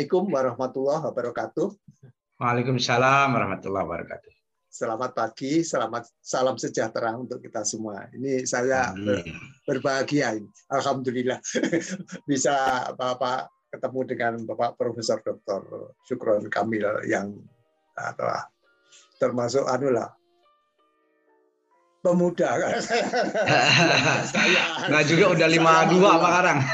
Assalamualaikum warahmatullahi wabarakatuh. Waalaikumsalam warahmatullahi wabarakatuh. Selamat pagi, selamat salam sejahtera untuk kita semua. Ini saya ber, berbahagia, alhamdulillah bisa Bapak ketemu dengan Bapak Profesor Dr. Syukron Kamil yang atau termasuk anulah pemuda. Saya nggak juga udah lima dua sekarang.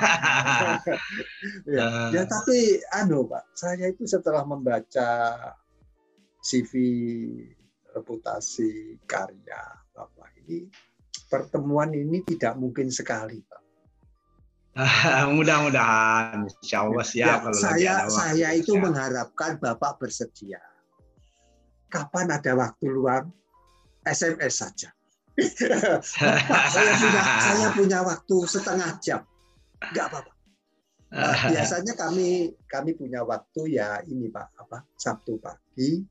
Ya, ya tapi anu pak saya itu setelah membaca CV reputasi karya bapak ini pertemuan ini tidak mungkin sekali pak. Mudah-mudahan insya Allah siap ya, kalau saya saya itu siap. mengharapkan bapak bersedia. Kapan ada waktu luang? SMS saja saya punya saya punya waktu setengah jam, nggak apa-apa. Nah, biasanya kami kami punya waktu ya ini pak apa Sabtu pagi,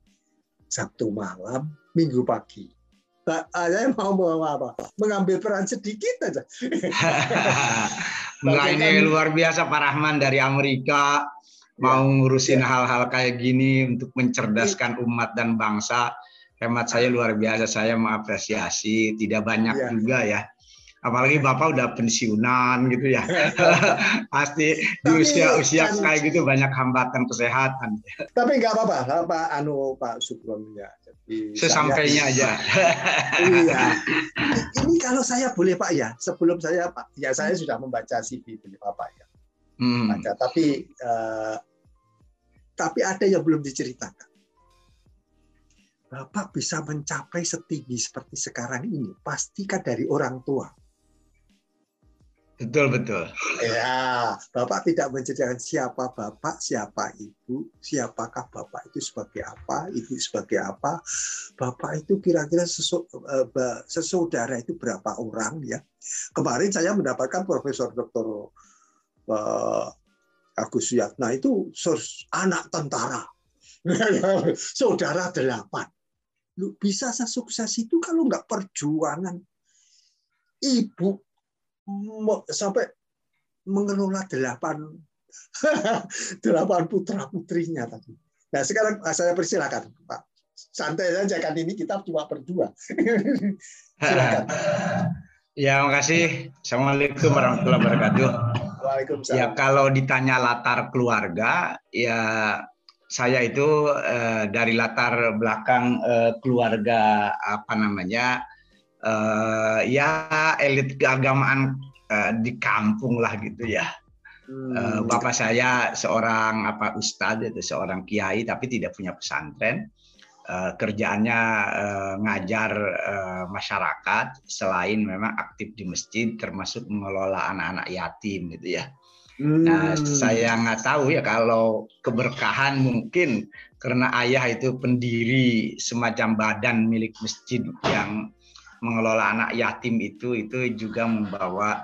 Sabtu malam, Minggu pagi. Nah, saya mau mau apa? Mengambil peran sedikit aja. Enggak ini luar biasa Pak Rahman dari Amerika mau ya, ngurusin ya. hal-hal ya. kayak gini untuk mencerdaskan umat dan bangsa hemat saya luar biasa. Saya mengapresiasi, tidak banyak ya. juga ya. Apalagi Bapak udah pensiunan gitu ya. Pasti di usia-usia kan, kayak gitu banyak hambatan kesehatan. Tapi nggak apa-apa, Pak Anu Pak Sugron ya. Sesampainya saya, aja. iya. Ini kalau saya boleh Pak ya, sebelum saya Pak, ya saya sudah membaca CV beliau Bapak ya. Hmm. Baca, tapi uh, tapi ada yang belum diceritakan. Bapak bisa mencapai setinggi seperti sekarang ini, pastikan dari orang tua. Betul, betul. Ya, Bapak tidak menceritakan siapa Bapak, siapa Ibu, siapakah Bapak itu sebagai apa, Ibu sebagai apa. Bapak itu kira-kira eh, sesaudara itu berapa orang ya. Kemarin saya mendapatkan Profesor Dr. Eh, Agus Suyatna itu anak tentara. Saudara delapan. Lu bisa sesukses itu kalau nggak perjuangan ibu sampai mengelola delapan delapan putra putrinya tadi. Nah sekarang ah, saya persilakan Pak. Santai saja kan ini kita cuma berdua. Silakan. Ya, makasih. Assalamualaikum warahmatullahi wabarakatuh. Waalaikumsalam. Ya, kalau ditanya latar keluarga, ya saya itu uh, dari latar belakang uh, keluarga apa namanya uh, ya elit keagamaan uh, di kampung lah gitu ya. Hmm. Uh, bapak saya seorang apa ustadz itu seorang kiai tapi tidak punya pesantren. Uh, kerjaannya uh, ngajar uh, masyarakat selain memang aktif di masjid termasuk mengelola anak-anak yatim gitu ya. Nah, hmm. saya nggak tahu ya kalau keberkahan mungkin karena ayah itu pendiri semacam badan milik masjid yang mengelola anak yatim itu itu juga membawa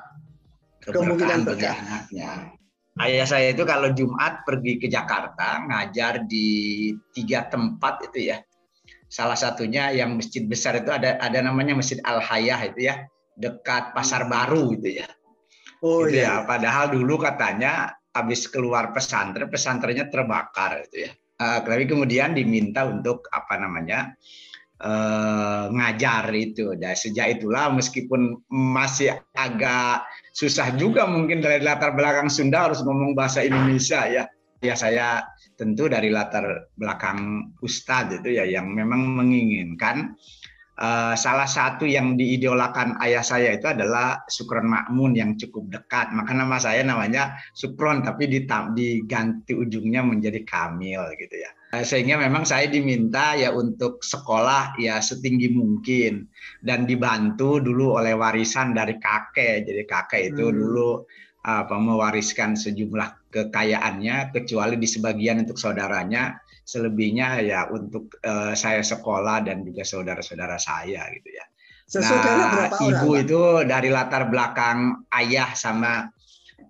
keberkahan bagi anaknya. Ayah saya itu kalau Jumat pergi ke Jakarta ngajar di tiga tempat itu ya. Salah satunya yang masjid besar itu ada ada namanya Masjid Al Hayah itu ya, dekat Pasar Baru itu ya Oh gitu iya. ya. Padahal dulu katanya habis keluar pesantren, pesantrennya terbakar itu ya. Uh, tapi kemudian diminta untuk apa namanya uh, ngajar itu. Dan sejak itulah meskipun masih agak susah juga mungkin dari latar belakang Sunda harus ngomong bahasa Indonesia ya. Ya saya tentu dari latar belakang Ustadz itu ya yang memang menginginkan Uh, salah satu yang diidolakan ayah saya itu adalah Sukron Makmun yang cukup dekat. Maka nama saya namanya Sukron tapi diganti ujungnya menjadi Kamil gitu ya. Uh, sehingga memang saya diminta ya untuk sekolah ya setinggi mungkin dan dibantu dulu oleh warisan dari kakek. Jadi kakek itu hmm. dulu apa mewariskan sejumlah kekayaannya kecuali di sebagian untuk saudaranya selebihnya ya untuk uh, saya sekolah dan juga saudara-saudara saya gitu ya. nah, ibu orang, itu dari latar belakang ayah sama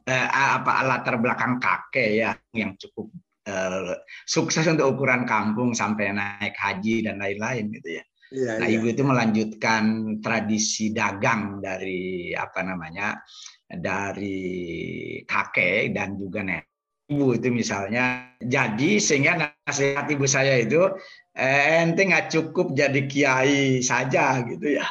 uh, apa latar belakang kakek ya yang cukup uh, sukses untuk ukuran kampung sampai naik haji dan lain-lain gitu ya. ya nah, iya. ibu itu melanjutkan tradisi dagang dari apa namanya dari kakek dan juga nenek ibu itu misalnya. Jadi sehingga nasihat ibu saya itu eh, ente nggak cukup jadi kiai saja gitu ya.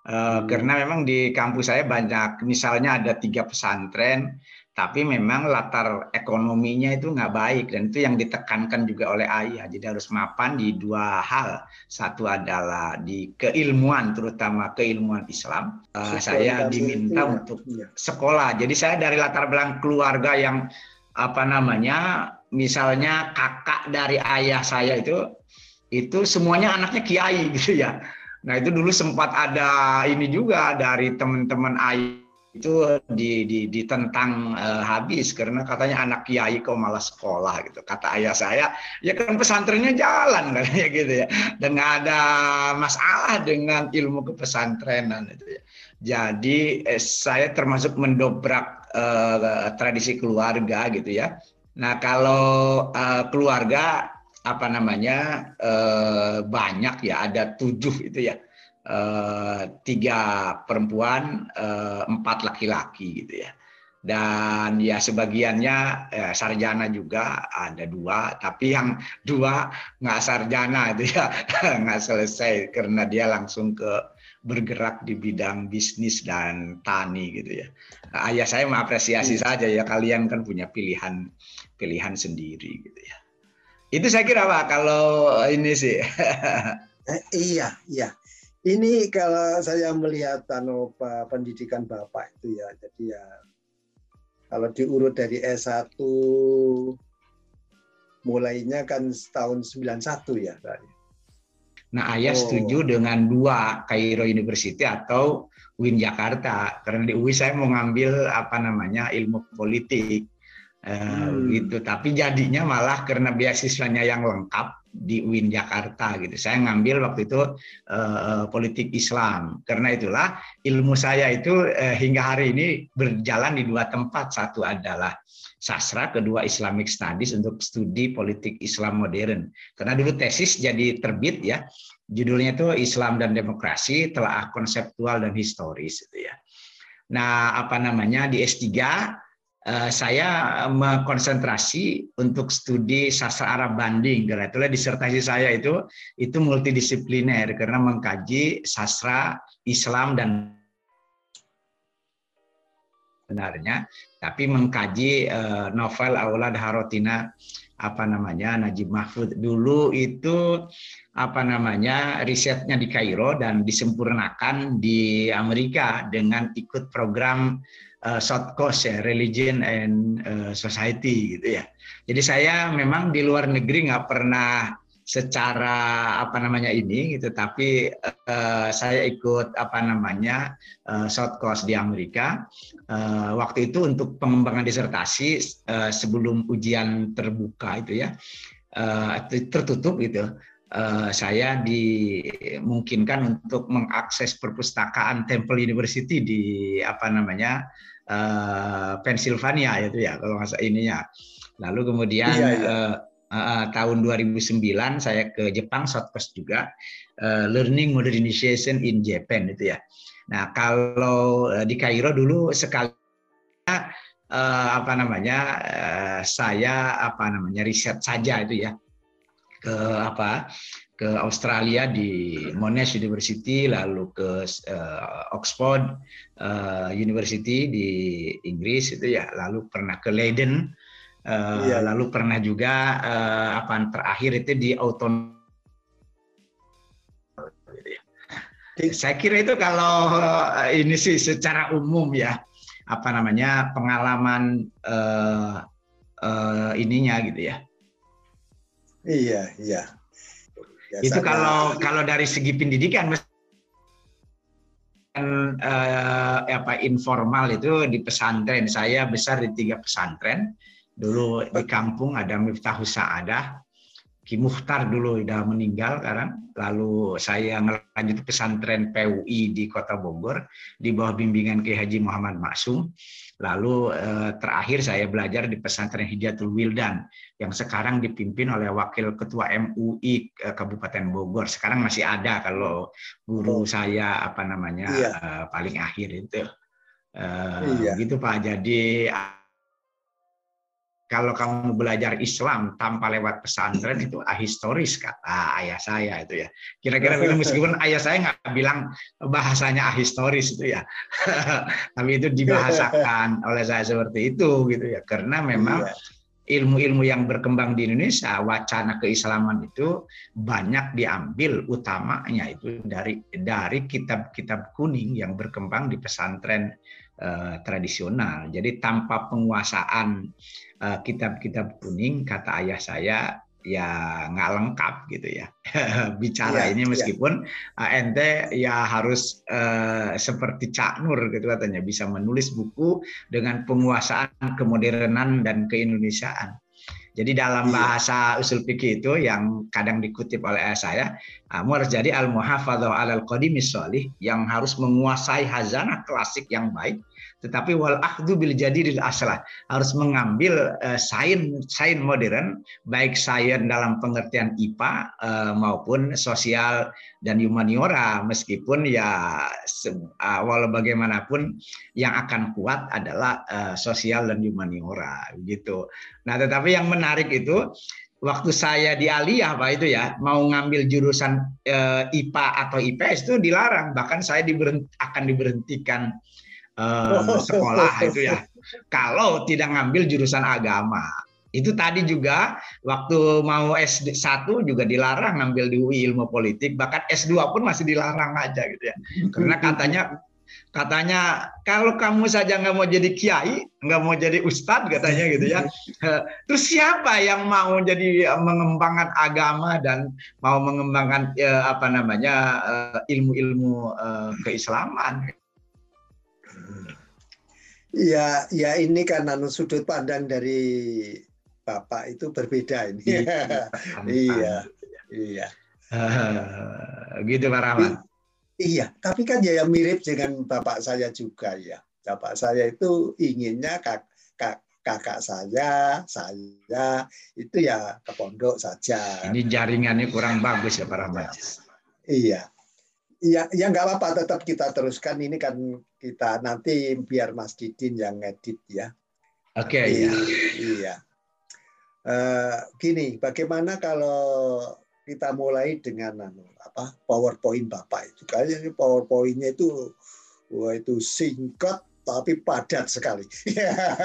Uh, Karena memang di kampus saya banyak, misalnya ada tiga pesantren, tapi memang latar ekonominya itu nggak baik dan itu yang ditekankan juga oleh ayah. Jadi harus mapan di dua hal. Satu adalah di keilmuan, terutama keilmuan Islam. Uh, saya diminta untuk iya. sekolah. Jadi saya dari latar belakang keluarga yang apa namanya, misalnya kakak dari ayah saya itu, itu semuanya anaknya kiai gitu ya. Nah itu dulu sempat ada ini juga dari teman-teman ayah itu di, di, ditentang uh, habis. Karena katanya anak kiai kok malah sekolah gitu. Kata ayah saya ya kan pesantrennya jalan katanya gitu ya. Dan nggak ada masalah dengan ilmu kepesantrenan itu ya. Jadi eh, saya termasuk mendobrak uh, tradisi keluarga gitu ya. Nah kalau uh, keluarga apa namanya eh, banyak ya ada tujuh itu ya. Eh, tiga perempuan eh, empat laki-laki gitu ya. Dan ya sebagiannya eh, sarjana juga ada dua. Tapi yang dua nggak sarjana itu ya nggak selesai. Karena dia langsung ke bergerak di bidang bisnis dan tani gitu ya nah, ayah saya mengapresiasi hmm. saja ya kalian kan punya pilihan pilihan sendiri gitu ya itu saya kira Pak kalau ini sih. eh, iya, iya. Ini kalau saya melihat anu pendidikan Bapak itu ya, jadi ya kalau diurut dari S1 mulainya kan tahun 91 ya Nah, ayah oh. setuju dengan dua Cairo University atau UIN Jakarta karena di UI saya mau ngambil apa namanya ilmu politik. Eh, hmm. gitu tapi jadinya malah karena beasiswanya yang lengkap di UIN Jakarta gitu saya ngambil waktu itu uh, politik Islam karena itulah ilmu saya itu uh, hingga hari ini berjalan di dua tempat satu adalah sastra kedua Islamic Studies untuk studi politik Islam modern. Karena dulu tesis jadi terbit ya judulnya itu Islam dan Demokrasi telah konseptual dan historis gitu ya. Nah apa namanya di S3 Eh, saya mengkonsentrasi untuk studi sastra Arab banding. Dan itulah disertasi saya itu itu multidisipliner karena mengkaji sastra Islam dan benarnya tapi mengkaji uh, novel Aulad Harotina apa namanya Najib Mahfud dulu itu apa namanya risetnya di Kairo dan disempurnakan di Amerika dengan ikut program uh, short course ya religion and uh, society gitu ya. Jadi saya memang di luar negeri nggak pernah secara apa namanya ini gitu tapi uh, saya ikut apa namanya uh, short course di Amerika uh, waktu itu untuk pengembangan disertasi uh, sebelum ujian terbuka itu ya uh, tertutup gitu uh, saya dimungkinkan untuk mengakses perpustakaan Temple University di apa namanya uh, Pennsylvania itu ya kalau masa ininya. Lalu kemudian iya, iya. Uh, uh, tahun 2009 saya ke Jepang Southwest juga uh, learning modernization in Japan itu ya. Nah kalau uh, di Kairo dulu sekali uh, apa namanya uh, saya apa namanya riset saja itu ya ke apa ke Australia di Monash University, lalu ke uh, Oxford uh, University di Inggris itu ya, lalu pernah ke Leiden, uh, ya. lalu pernah juga uh, apa terakhir itu di Auton. Saya kira itu kalau ini sih secara umum ya apa namanya pengalaman uh, uh, ininya gitu ya. Iya, iya. Biasanya, itu kalau kalau dari segi pendidikan uh, apa informal itu di pesantren saya besar di tiga pesantren dulu di kampung ada Miftahus Sa'adah Ki Muhtar dulu udah meninggal sekarang. Lalu saya ngelanjut pesantren PUI di Kota Bogor di bawah bimbingan Ki Haji Muhammad Maksum. Lalu eh, terakhir saya belajar di pesantren Hidayatul Wildan yang sekarang dipimpin oleh Wakil Ketua MUI eh, Kabupaten Bogor. Sekarang masih ada kalau guru oh. saya apa namanya iya. eh, paling akhir itu. Eh, iya. Gitu Pak. Jadi kalau kamu belajar Islam tanpa lewat pesantren itu ahistoris kata ayah saya itu ya. Kira-kira meskipun ayah saya nggak bilang bahasanya ahistoris itu ya, tapi itu dibahasakan oleh saya seperti itu gitu ya. Karena memang iya. ilmu-ilmu yang berkembang di Indonesia, wacana keislaman itu banyak diambil utamanya itu dari dari kitab-kitab kuning yang berkembang di pesantren eh, tradisional. Jadi tanpa penguasaan Eh, kitab-kitab kuning kata ayah saya ya nggak lengkap gitu ya bicara ya, ini iya. meskipun ya. ente ya harus uh, seperti Cak Nur gitu katanya bisa menulis buku dengan penguasaan kemodernan dan keindonesiaan. Jadi dalam iya. bahasa usul fikih itu yang kadang dikutip oleh ayah saya, kamu harus jadi al muhafadzah al qadimis yang harus menguasai hazanah klasik yang baik tetapi wal akhdu bil jadidil aslah. Harus mengambil uh, sains sains modern baik sains dalam pengertian IPA uh, maupun sosial dan humaniora. Meskipun ya uh, walau bagaimanapun yang akan kuat adalah uh, sosial dan humaniora gitu. Nah, tetapi yang menarik itu waktu saya di Aliyah Pak itu ya mau ngambil jurusan uh, IPA atau IPS itu dilarang. Bahkan saya diberhent akan diberhentikan uh, sekolah itu ya. Kalau tidak ngambil jurusan agama. Itu tadi juga waktu mau S1 juga dilarang ngambil di UI ilmu politik, bahkan S2 pun masih dilarang aja gitu ya. Karena katanya katanya kalau kamu saja nggak mau jadi kiai, nggak mau jadi ustadz katanya gitu ya. Terus siapa yang mau jadi mengembangkan agama dan mau mengembangkan eh, apa namanya eh, ilmu-ilmu eh, keislaman? Ya, ya ini kan anu sudut pandang dari Bapak itu berbeda ini. Iya, iya. iya. Uh, gitu Pak Rahman. Iya, tapi kan ya yang mirip dengan Bapak saya juga ya. Bapak saya itu inginnya kak, kak, kakak saya, saya itu ya ke pondok saja. Ini jaringannya kurang bagus ya Pak Rahman. Iya. Ya, ya nggak apa-apa, tetap kita teruskan. Ini kan kita nanti biar Mas Didin yang ngedit ya. Oke, okay, iya. Iya. Uh, gini, bagaimana kalau kita mulai dengan anu, apa PowerPoint Bapak itu kayaknya PowerPointnya itu wah itu singkat tapi padat sekali.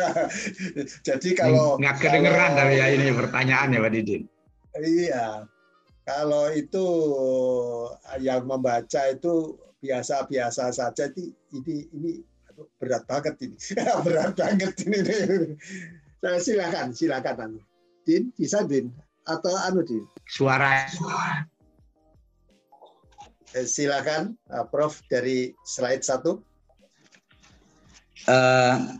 Jadi kalau nggak kedengeran kalau, dari ya ini pertanyaannya Pak Didin. Iya, kalau itu yang membaca itu biasa-biasa saja. Ini ini ini berat banget ini. Berat banget ini. Saya silakan silakan anu. Din bisa din? Atau anu din? Suara. Eh, silakan uh, prof dari slide satu. Uh,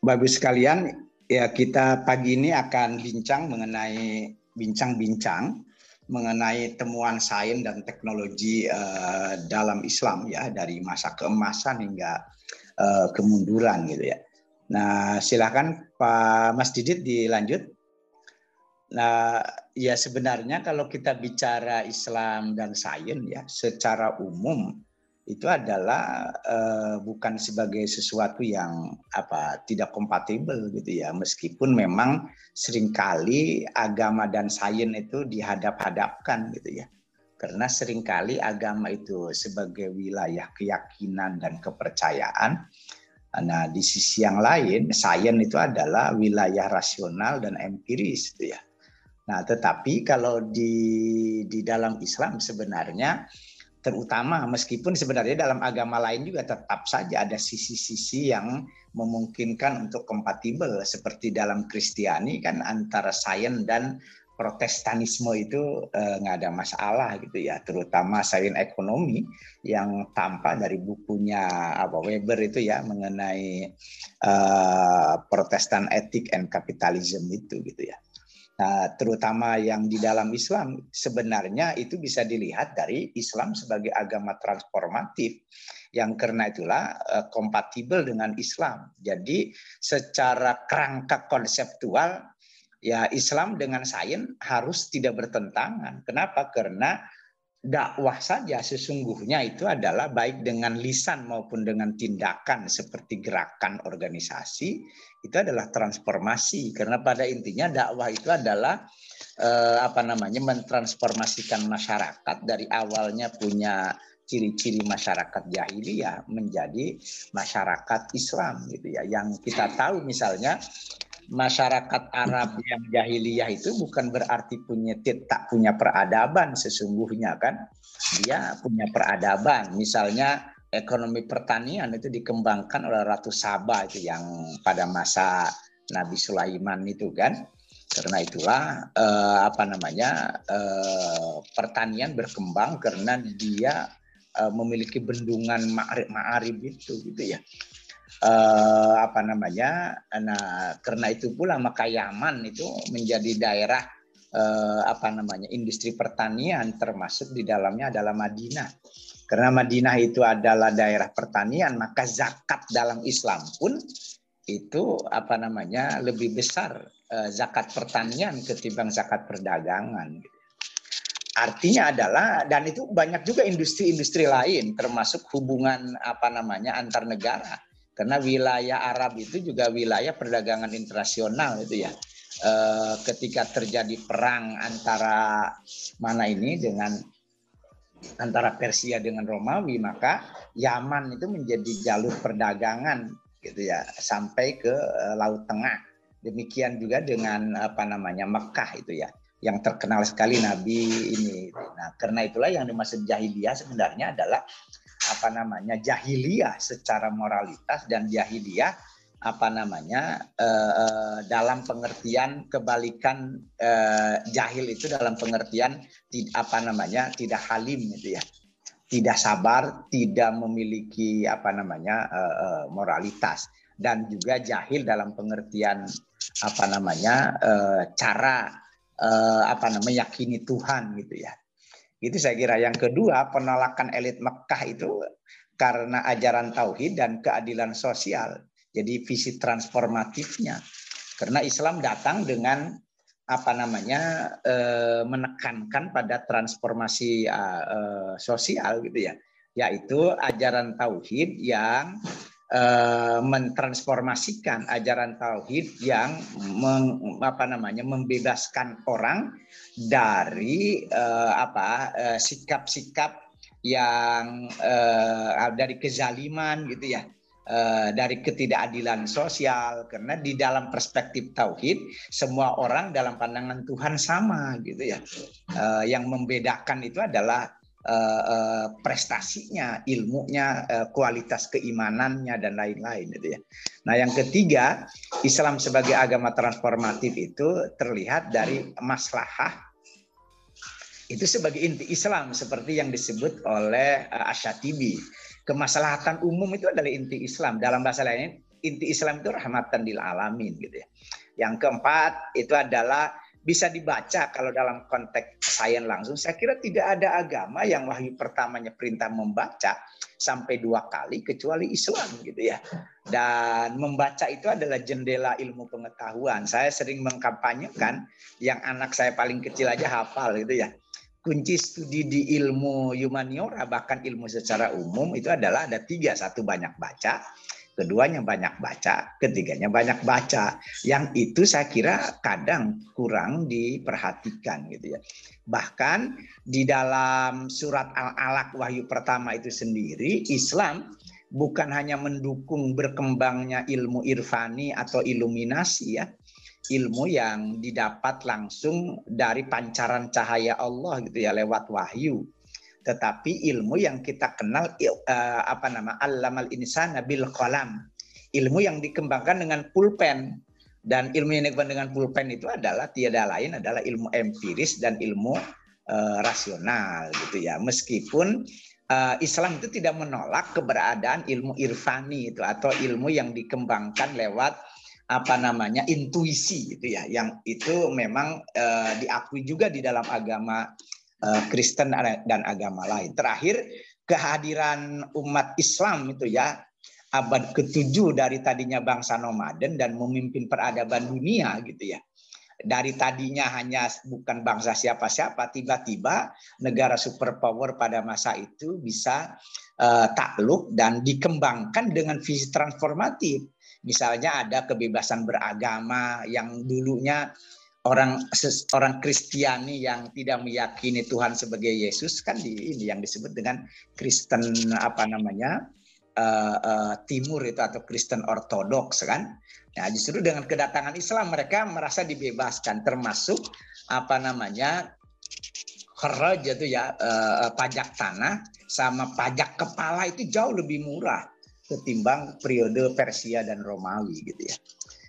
bagus sekalian ya kita pagi ini akan bincang mengenai bincang-bincang mengenai temuan sains dan teknologi uh, dalam Islam ya dari masa keemasan hingga uh, kemunduran gitu ya. Nah, silakan Pak Mas Didit dilanjut. Nah, ya sebenarnya kalau kita bicara Islam dan sains ya secara umum itu adalah uh, bukan sebagai sesuatu yang apa tidak kompatibel gitu ya. Meskipun memang sering kali agama dan sains itu dihadap-hadapkan gitu ya. Karena sering kali agama itu sebagai wilayah keyakinan dan kepercayaan. Nah di sisi yang lain sains itu adalah wilayah rasional dan empiris gitu ya. Nah tetapi kalau di di dalam Islam sebenarnya terutama meskipun sebenarnya dalam agama lain juga tetap saja ada sisi-sisi yang memungkinkan untuk kompatibel. Seperti dalam Kristiani kan antara sains dan protestanisme itu eh, nggak ada masalah gitu ya. Terutama sains ekonomi yang tampak dari bukunya apa Weber itu ya mengenai uh, protestan etik and capitalism itu gitu ya Nah, terutama yang di dalam Islam sebenarnya itu bisa dilihat dari Islam sebagai agama transformatif yang karena itulah uh, kompatibel dengan Islam. Jadi secara kerangka konseptual ya Islam dengan sains harus tidak bertentangan. Kenapa? Karena dakwah saja sesungguhnya itu adalah baik dengan lisan maupun dengan tindakan seperti gerakan organisasi itu adalah transformasi. Karena pada intinya dakwah itu adalah eh, apa namanya mentransformasikan masyarakat. Dari awalnya punya ciri-ciri masyarakat jahiliyah menjadi masyarakat Islam gitu ya. Yang kita tahu misalnya masyarakat Arab yang jahiliyah itu bukan berarti punya tak punya peradaban sesungguhnya kan? Dia punya peradaban. Misalnya ekonomi pertanian itu dikembangkan oleh Ratu Saba itu yang pada masa Nabi Sulaiman itu kan? Karena itulah eh, apa namanya eh, pertanian berkembang karena dia eh, memiliki bendungan ma'arib itu gitu ya eh, apa namanya nah karena itu pula maka Yaman itu menjadi daerah eh, apa namanya industri pertanian termasuk di dalamnya adalah Madinah. Karena Madinah itu adalah daerah pertanian maka zakat dalam Islam pun itu apa namanya lebih besar eh, zakat pertanian ketimbang zakat perdagangan. Artinya adalah dan itu banyak juga industri-industri lain termasuk hubungan apa namanya antar negara karena wilayah Arab itu juga wilayah perdagangan internasional itu ya. E, ketika terjadi perang antara mana ini dengan antara Persia dengan Romawi, maka Yaman itu menjadi jalur perdagangan gitu ya sampai ke eh, Laut Tengah. Demikian juga dengan apa namanya Mekah itu ya yang terkenal sekali Nabi ini. Nah, karena itulah yang dimaksud jahiliyah sebenarnya adalah apa namanya jahiliyah secara moralitas dan jahiliyah apa namanya eh, eh, dalam pengertian kebalikan eh, jahil itu dalam pengertian apa namanya tidak halim itu ya. Tidak sabar tidak memiliki apa namanya eh, eh, moralitas. Dan juga jahil dalam pengertian apa namanya eh, cara eh, apa namanya yakini Tuhan gitu ya itu saya kira yang kedua penolakan elit Mekah itu karena ajaran tauhid dan keadilan sosial. Jadi visi transformatifnya. Karena Islam datang dengan apa namanya eh, menekankan pada transformasi eh, sosial gitu ya, yaitu ajaran tauhid yang Eh, mentransformasikan ajaran tauhid yang meng, apa namanya membebaskan orang dari uh, apa eh, sikap-sikap yang uh, dari kezaliman gitu ya. Dari ketidakadilan sosial. Karena di dalam perspektif tauhid semua orang dalam pandangan Tuhan sama gitu ya. Yang membedakan itu adalah uh, prestasinya, ilmunya, uh, kualitas keimanannya dan lain-lain itu ya. Nah, yang ketiga, Islam sebagai agama transformatif itu terlihat dari maslahah itu sebagai inti Islam seperti yang disebut oleh uh, Asyatibi. Kemaslahatan umum itu adalah inti Islam. Dalam bahasa lain, inti Islam itu rahmatan lil alamin gitu ya. Yang keempat itu adalah bisa dibaca kalau dalam konteks sains langsung. Saya kira tidak ada agama yang wahyu pertamanya perintah membaca sampai dua kali kecuali Islam gitu ya. Dan membaca itu adalah jendela ilmu pengetahuan. Saya sering mengkampanyekan yang anak saya paling kecil aja hafal gitu ya. Kunci studi di ilmu humaniora bahkan ilmu secara umum itu adalah ada tiga. Satu banyak baca, keduanya banyak baca, ketiganya banyak baca. Yang itu saya kira kadang kurang diperhatikan gitu ya. Bahkan di dalam surat Al-Alaq wahyu pertama itu sendiri Islam bukan hanya mendukung berkembangnya ilmu irfani atau iluminasi ya, ilmu yang didapat langsung dari pancaran cahaya Allah gitu ya lewat wahyu tetapi ilmu yang kita kenal uh, apa nama allamal insana bil qalam. Ilmu yang dikembangkan dengan pulpen. Dan ilmu yang dikembangkan dengan pulpen itu adalah tiada lain adalah ilmu empiris dan ilmu uh, rasional gitu ya. Meskipun uh, Islam itu tidak menolak keberadaan ilmu irfani itu atau ilmu yang dikembangkan lewat apa namanya intuisi gitu ya. Yang itu memang uh, diakui juga di dalam agama Kristen dan agama lain. Terakhir kehadiran umat Islam itu ya abad ketujuh dari tadinya bangsa nomaden dan memimpin peradaban dunia gitu ya. dari tadinya hanya bukan bangsa siapa-siapa, tiba-tiba negara superpower pada masa itu bisa uh, takluk dan dikembangkan dengan visi transformatif. Misalnya ada kebebasan beragama yang dulunya orang orang Kristiani yang tidak meyakini Tuhan sebagai Yesus kan di ini yang disebut dengan Kristen apa namanya uh, uh, Timur itu atau Kristen Ortodoks kan. Nah justru dengan kedatangan Islam mereka merasa dibebaskan termasuk apa namanya kharaj itu ya uh, pajak tanah sama pajak kepala itu jauh lebih murah ketimbang periode Persia dan Romawi gitu ya.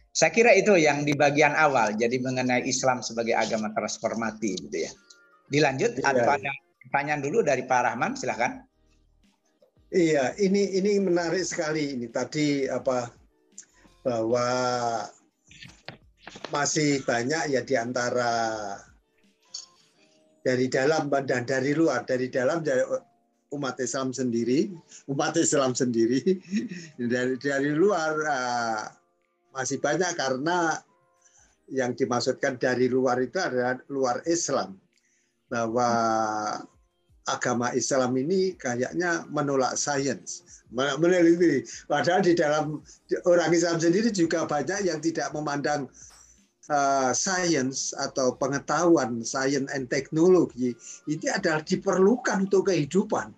Saya kira itu yang di bagian awal, jadi mengenai Islam sebagai agama transformasi gitu ya. Dilanjut, ya. ada pertanyaan dulu dari Pak Rahman, silahkan. Iya, ini ini menarik sekali ini tadi apa bahwa masih banyak ya di antara dari dalam dan dari luar, dari dalam dari umat Islam sendiri, umat Islam sendiri dari dari luar uh, masih banyak karena yang dimaksudkan dari luar itu adalah luar Islam. Bahwa agama Islam ini kayaknya menolak sains, meneliti. Padahal di dalam orang Islam sendiri juga banyak yang tidak memandang uh, sains atau pengetahuan sains and teknologi ini adalah diperlukan untuk kehidupan.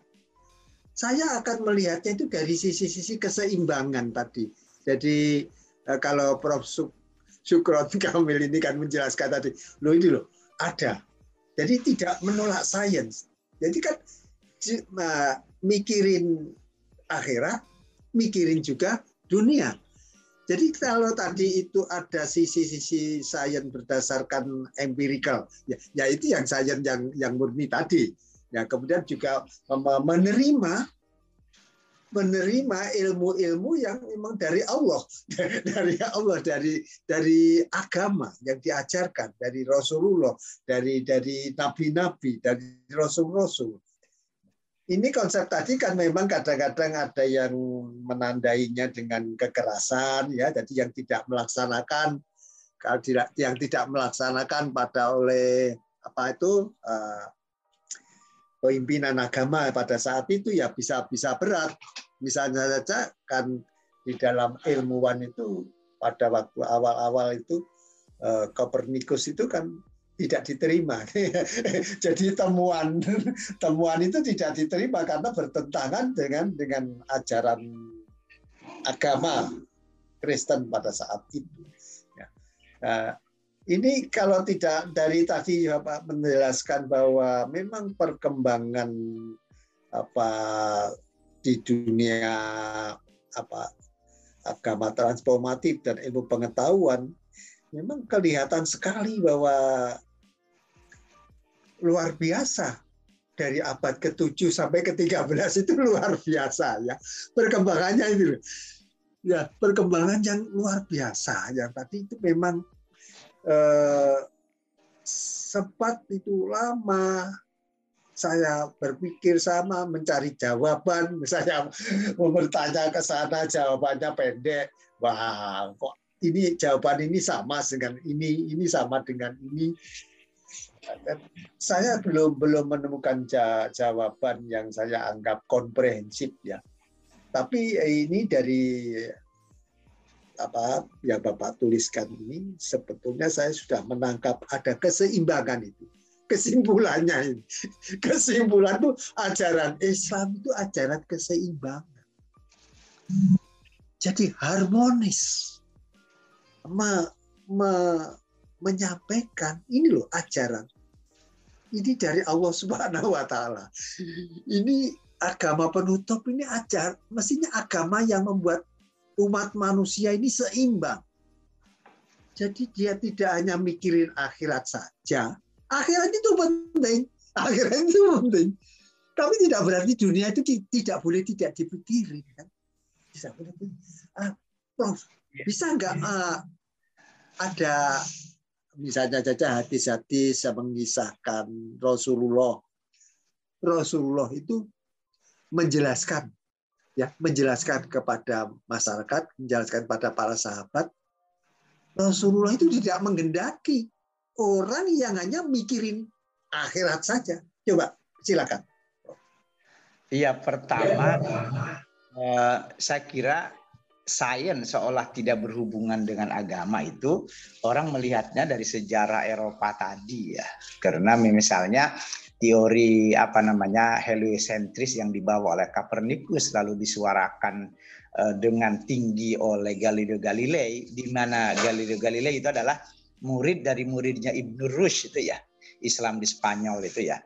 Saya akan melihatnya itu dari sisi-sisi keseimbangan tadi. Jadi kalau Prof. Sukron Kamil ini kan menjelaskan tadi, loh ini loh ada. Jadi tidak menolak sains. Jadi kan mikirin akhirat, mikirin juga dunia. Jadi kalau tadi itu ada sisi-sisi sains berdasarkan empirical, ya, ya itu yang sains yang yang murni tadi. Ya kemudian juga menerima menerima ilmu-ilmu yang memang dari Allah, dari Allah, dari dari agama yang diajarkan dari Rasulullah, dari dari nabi-nabi, dari rasul-rasul. Ini konsep tadi kan memang kadang-kadang ada yang menandainya dengan kekerasan, ya, jadi yang tidak melaksanakan, kalau yang tidak melaksanakan pada oleh apa itu uh, pimpinan agama pada saat itu ya bisa bisa berat. Misalnya saja kan di dalam ilmuwan itu pada waktu awal-awal itu Kopernikus eh, itu kan tidak diterima. Jadi temuan temuan itu tidak diterima karena bertentangan dengan dengan ajaran agama Kristen pada saat itu. Nah, ini kalau tidak dari tadi Bapak menjelaskan bahwa memang perkembangan apa di dunia apa agama transformatif dan ilmu pengetahuan memang kelihatan sekali bahwa luar biasa. Dari abad ke-7 sampai ke-13 itu luar biasa ya. Perkembangannya itu ya perkembangan yang luar biasa yang tadi itu memang eh, sempat itu lama saya berpikir sama mencari jawaban. Saya bertanya ke sana jawabannya pendek. Wah kok ini jawaban ini sama dengan ini ini sama dengan ini. Saya belum belum menemukan jawaban yang saya anggap komprehensif ya. Tapi ini dari apa yang Bapak tuliskan ini sebetulnya saya sudah menangkap ada keseimbangan itu. Kesimpulannya ini. Kesimpulan itu ajaran Islam itu ajaran keseimbangan. Jadi harmonis. Me, me, menyampaikan ini loh ajaran. Ini dari Allah Subhanahu wa taala. Ini agama penutup ini ajar mestinya agama yang membuat umat manusia ini seimbang. Jadi dia tidak hanya mikirin akhirat saja. Akhirat itu penting. Akhirat itu penting. Tapi tidak berarti dunia itu tidak boleh tidak dipikirin. Kan? Tidak boleh. Uh, Prof, ya. bisa nggak uh, ada misalnya saja hadis-hadis yang mengisahkan Rasulullah. Rasulullah itu menjelaskan ya menjelaskan kepada masyarakat, menjelaskan kepada para sahabat, Rasulullah itu tidak menggendaki orang yang hanya mikirin akhirat saja. Coba silakan. Iya, pertama eh, saya kira sains seolah tidak berhubungan dengan agama itu orang melihatnya dari sejarah Eropa tadi ya. Karena misalnya teori apa namanya heliocentris yang dibawa oleh Copernicus lalu disuarakan eh, dengan tinggi oleh Galileo Galilei di mana Galileo Galilei itu adalah murid dari muridnya Ibnu Rushd itu ya. Islam di Spanyol itu ya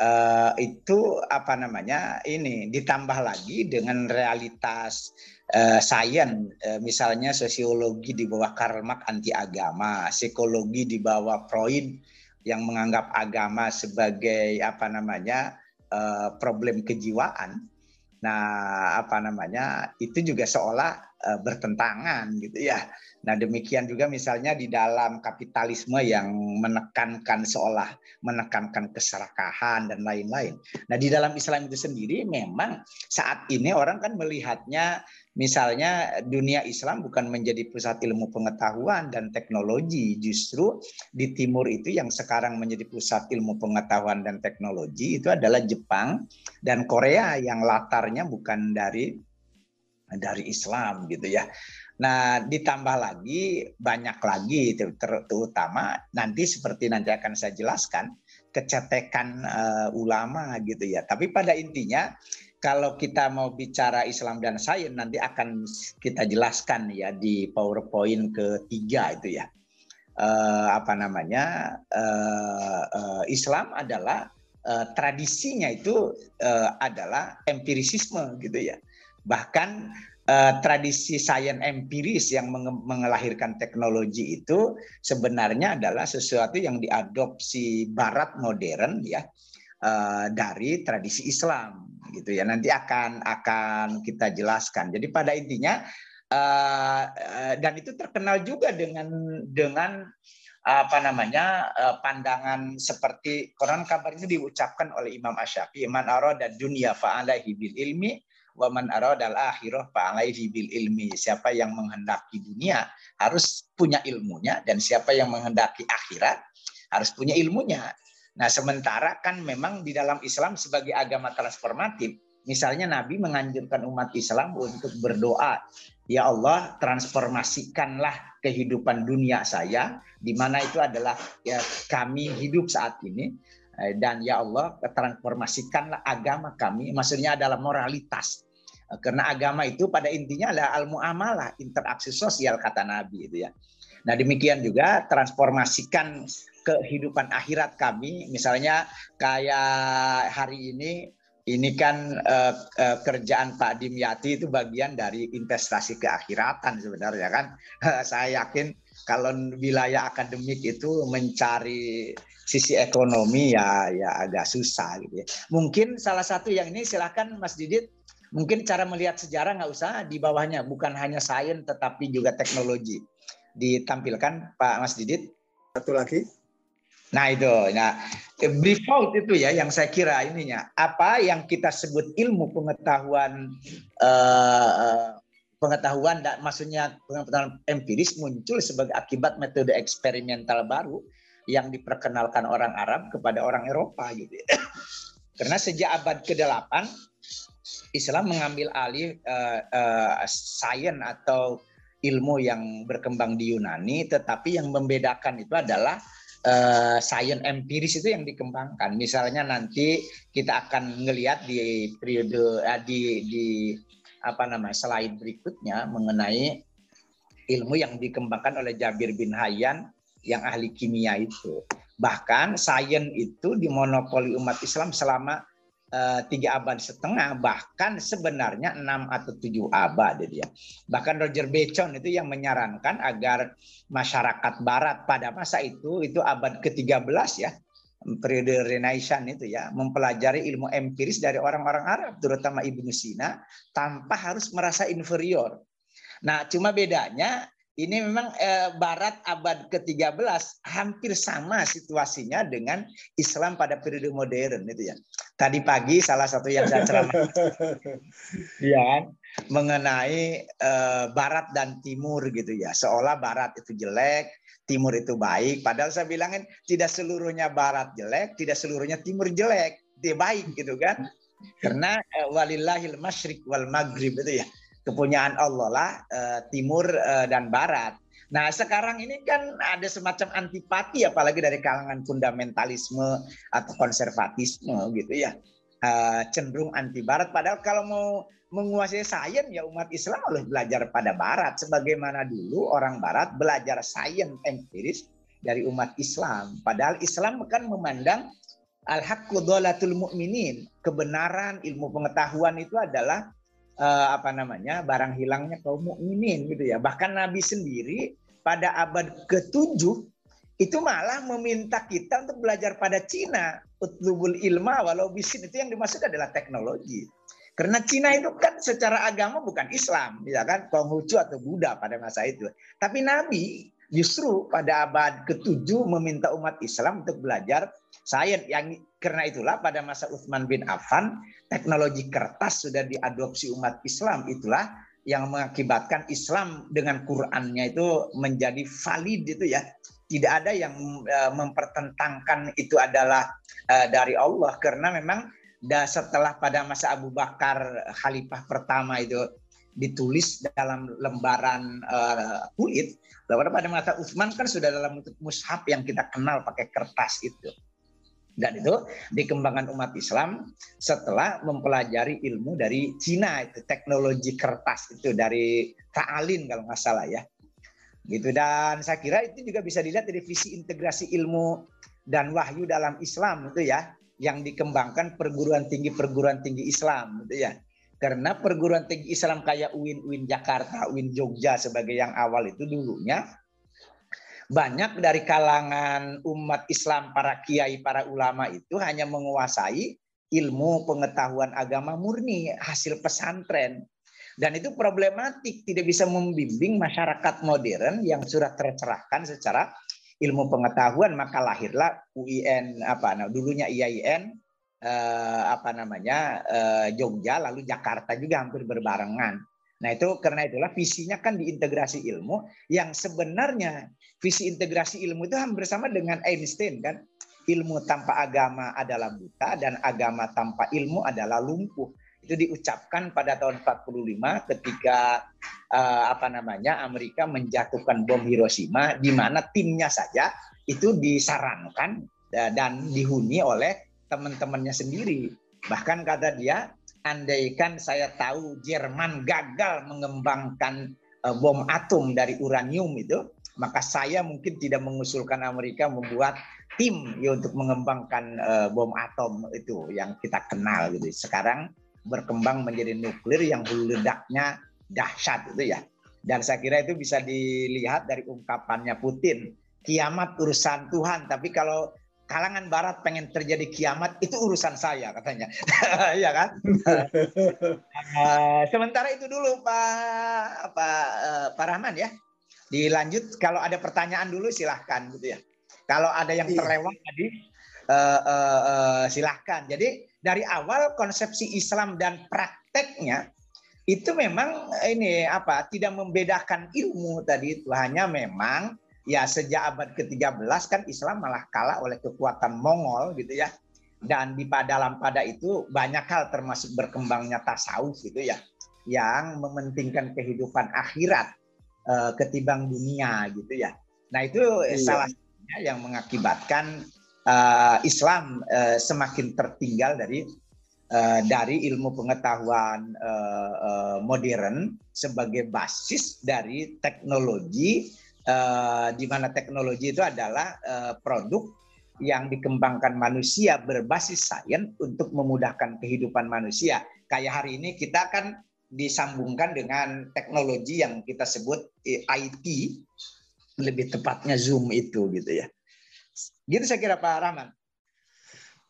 uh, itu apa namanya ini ditambah lagi dengan realitas uh, sains uh, misalnya sosiologi di bawah Karl Marx anti agama psikologi di bawah Freud yang menganggap agama sebagai apa namanya uh, problem kejiwaan nah apa namanya itu juga seolah uh, bertentangan gitu ya Nah, demikian juga misalnya di dalam kapitalisme yang menekankan seolah menekankan keserakahan dan lain-lain. Nah, di dalam Islam itu sendiri memang saat ini orang kan melihatnya misalnya dunia Islam bukan menjadi pusat ilmu pengetahuan dan teknologi, justru di timur itu yang sekarang menjadi pusat ilmu pengetahuan dan teknologi itu adalah Jepang dan Korea yang latarnya bukan dari dari Islam gitu ya. Nah, ditambah lagi banyak lagi terutama nanti seperti nanti akan saya jelaskan kecetekan uh, ulama gitu ya. Tapi pada intinya kalau kita mau bicara Islam dan sains nanti akan kita jelaskan ya di PowerPoint ketiga itu ya. Uh, apa namanya? Uh, uh, Islam adalah uh, tradisinya itu uh, adalah empirisisme gitu ya. Bahkan uh, tradisi sains empiris yang mengelahirkan teknologi itu sebenarnya adalah sesuatu yang diadopsi Barat modern ya uh, dari tradisi Islam gitu ya. Nanti akan akan kita jelaskan. Jadi pada intinya uh, dan itu terkenal juga dengan dengan apa namanya pandangan seperti Quran kabar itu diucapkan oleh Imam Asyafi man arada dunya fa'alaihi bil ilmi wa man aradal akhirah fa'alaihi bil ilmi. Siapa yang menghendaki dunia harus punya ilmunya dan siapa yang menghendaki akhirat harus punya ilmunya. Nah, sementara kan memang di dalam Islam sebagai agama transformatif, misalnya Nabi menganjurkan umat Islam untuk berdoa, ya Allah transformasikanlah kehidupan dunia saya, di mana itu adalah ya kami hidup saat ini, eh, dan ya Allah transformasikanlah agama kami, maksudnya adalah moralitas karena agama itu pada intinya adalah al-muamalah, interaksi sosial kata Nabi itu ya. Nah, demikian juga transformasikan kehidupan akhirat kami, misalnya kayak hari ini ini kan uh, uh, kerjaan Pak Dimyati itu bagian dari investasi keakhiratan sebenarnya kan. Saya yakin kalau wilayah akademik itu mencari sisi ekonomi ya ya agak susah gitu ya. Mungkin salah satu yang ini silakan Mas Didit Mungkin cara melihat sejarah nggak usah di bawahnya, bukan hanya sains tetapi juga teknologi. Ditampilkan Pak Mas Didit. Satu lagi. Nah itu, nah default itu ya yang saya kira ininya. Apa yang kita sebut ilmu pengetahuan uh, pengetahuan dan maksudnya pengetahuan empiris muncul sebagai akibat metode eksperimental baru yang diperkenalkan orang Arab kepada orang Eropa gitu. Karena sejak abad ke-8 Islam mengambil alih uh, uh, sains atau ilmu yang berkembang di Yunani, tetapi yang membedakan itu adalah uh, sains empiris itu yang dikembangkan. Misalnya nanti kita akan melihat di periode uh, di di apa namanya slide berikutnya mengenai ilmu yang dikembangkan oleh Jabir bin Hayyan yang ahli kimia itu. Bahkan sains itu dimonopoli umat Islam selama tiga abad setengah bahkan sebenarnya enam atau tujuh abad dia bahkan Roger Bacon itu yang menyarankan agar masyarakat Barat pada masa itu itu abad ke-13 ya periode Renaissance itu ya mempelajari ilmu empiris dari orang-orang Arab terutama Ibnu Sina tanpa harus merasa inferior. Nah, cuma bedanya ini memang eh, Barat abad ke-13 hampir sama situasinya dengan Islam pada periode modern itu ya. Tadi pagi salah satu yang saya ceramah ya kan mengenai eh, Barat dan Timur gitu ya. Seolah Barat itu jelek, timur itu baik. Padahal saya bilangin tidak seluruhnya barat jelek, tidak seluruhnya timur jelek. Dia baik gitu kan. Karena uh, walillahil masyrik wal maghrib itu ya. Kepunyaan Allah lah uh, timur uh, dan barat. Nah sekarang ini kan ada semacam antipati apalagi dari kalangan fundamentalisme atau konservatisme gitu ya. Uh, cenderung anti barat. Padahal kalau mau menguasai sains ya umat Islam harus belajar pada barat sebagaimana dulu orang barat belajar sains empiris dari umat Islam padahal Islam kan memandang al-haqqu mu'minin kebenaran ilmu pengetahuan itu adalah uh, apa namanya barang hilangnya kaum mukminin gitu ya. Bahkan Nabi sendiri pada abad ke-7 itu malah meminta kita untuk belajar pada Cina utlubul ilma walau bisin. Itu yang dimaksud adalah teknologi. Karena Cina itu kan secara agama bukan Islam, ya kan, Konghucu atau Buddha pada masa itu. Tapi Nabi justru pada abad ke-7 meminta umat Islam untuk belajar sains. Yang karena itulah pada masa Utsman bin Affan teknologi kertas sudah diadopsi umat Islam. Itulah yang mengakibatkan Islam dengan Qur'annya itu menjadi valid itu ya. Tidak ada yang eh, mempertentangkan itu adalah eh, dari Allah. Karena memang setelah pada masa Abu Bakar khalifah pertama itu ditulis dalam lembaran uh, kulit, lalu pada masa Utsman kan sudah dalam bentuk mushaf yang kita kenal pakai kertas itu. Dan itu dikembangkan umat Islam setelah mempelajari ilmu dari Cina itu teknologi kertas itu dari Ta'alin kalau nggak salah ya. Gitu dan saya kira itu juga bisa dilihat dari visi integrasi ilmu dan wahyu dalam Islam itu ya yang dikembangkan perguruan tinggi perguruan tinggi Islam gitu ya. Karena perguruan tinggi Islam kayak UIN UIN Jakarta, UIN Jogja sebagai yang awal itu dulunya banyak dari kalangan umat Islam para kiai para ulama itu hanya menguasai ilmu pengetahuan agama murni hasil pesantren. Dan itu problematik tidak bisa membimbing masyarakat modern yang sudah tercerahkan secara ilmu pengetahuan. Maka lahirlah UIN apa nah dulunya IAIN eh, apa namanya eh, Jogja lalu Jakarta juga hampir berbarengan. Nah itu karena itulah visinya kan diintegrasi ilmu yang sebenarnya visi integrasi ilmu itu hampir sama dengan Einstein kan ilmu tanpa agama adalah buta dan agama tanpa ilmu adalah lumpuh itu diucapkan pada tahun 45 ketika uh, apa namanya Amerika menjatuhkan bom Hiroshima di mana timnya saja itu disarankan uh, dan dihuni oleh teman-temannya sendiri. Bahkan kata dia, andaikan saya tahu Jerman gagal mengembangkan uh, bom atom dari uranium itu, maka saya mungkin tidak mengusulkan Amerika membuat tim ya untuk mengembangkan uh, bom atom itu yang kita kenal gitu. Sekarang berkembang menjadi nuklir yang ledaknya dahsyat itu ya. Dan saya kira itu bisa dilihat dari ungkapannya Putin. Kiamat urusan Tuhan, tapi kalau kalangan barat pengen terjadi kiamat itu urusan saya katanya. ya kan? uh, sementara itu dulu Pak Pak uh, Pak Rahman ya. Dilanjut kalau ada pertanyaan dulu silahkan gitu ya. Kalau ada yang iya. terlewat tadi uh, uh, uh, silahkan. Jadi dari awal konsepsi Islam dan prakteknya itu memang ini apa tidak membedakan ilmu tadi itu hanya memang ya sejak abad ke-13 kan Islam malah kalah oleh kekuatan Mongol gitu ya dan di dalam pada itu banyak hal termasuk berkembangnya tasawuf gitu ya yang mementingkan kehidupan akhirat uh, ketimbang dunia gitu ya nah itu iya. salah satunya yang mengakibatkan uh, Islam uh, semakin tertinggal dari dari ilmu pengetahuan modern sebagai basis dari teknologi uh, di mana teknologi itu adalah uh, produk yang dikembangkan manusia berbasis sains untuk memudahkan kehidupan manusia. Kayak hari ini kita kan disambungkan dengan teknologi yang kita sebut IT, lebih tepatnya Zoom itu gitu ya. Gitu saya kira Pak Rahman.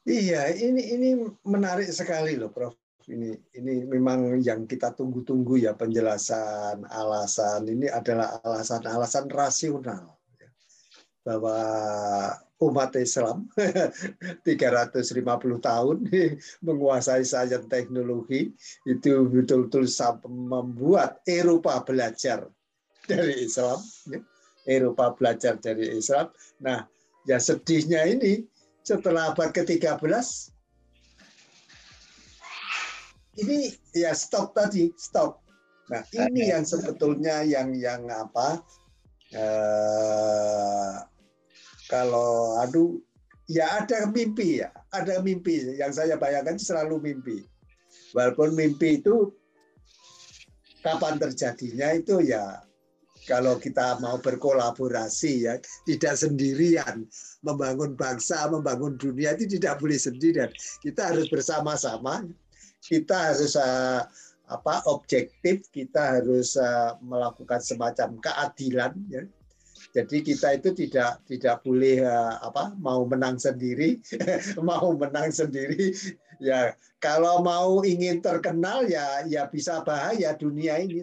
Iya, ini ini menarik sekali loh, Prof. Ini ini memang yang kita tunggu-tunggu ya penjelasan alasan ini adalah alasan-alasan rasional ya. bahwa umat Islam 350 tahun menguasai sains teknologi itu betul-betul membuat Eropa belajar dari Islam. Ya Eropa belajar dari Islam. Nah, ya sedihnya ini setelah abad ke-13 ini ya stop tadi, stop. Nah, ini yang sebetulnya yang yang apa? Eh, kalau aduh ya ada mimpi ya, ada mimpi yang saya bayangkan selalu mimpi. Walaupun mimpi itu kapan terjadinya itu ya kalau kita mau berkolaborasi ya tidak sendirian membangun bangsa membangun dunia itu tidak boleh sendirian kita harus bersama-sama kita harus uh, apa objektif kita harus uh, melakukan semacam keadilan ya. Jadi kita itu tidak tidak boleh uh, apa mau menang sendiri mau menang sendiri ya. Kalau mau ingin terkenal ya ya bisa bahaya dunia ini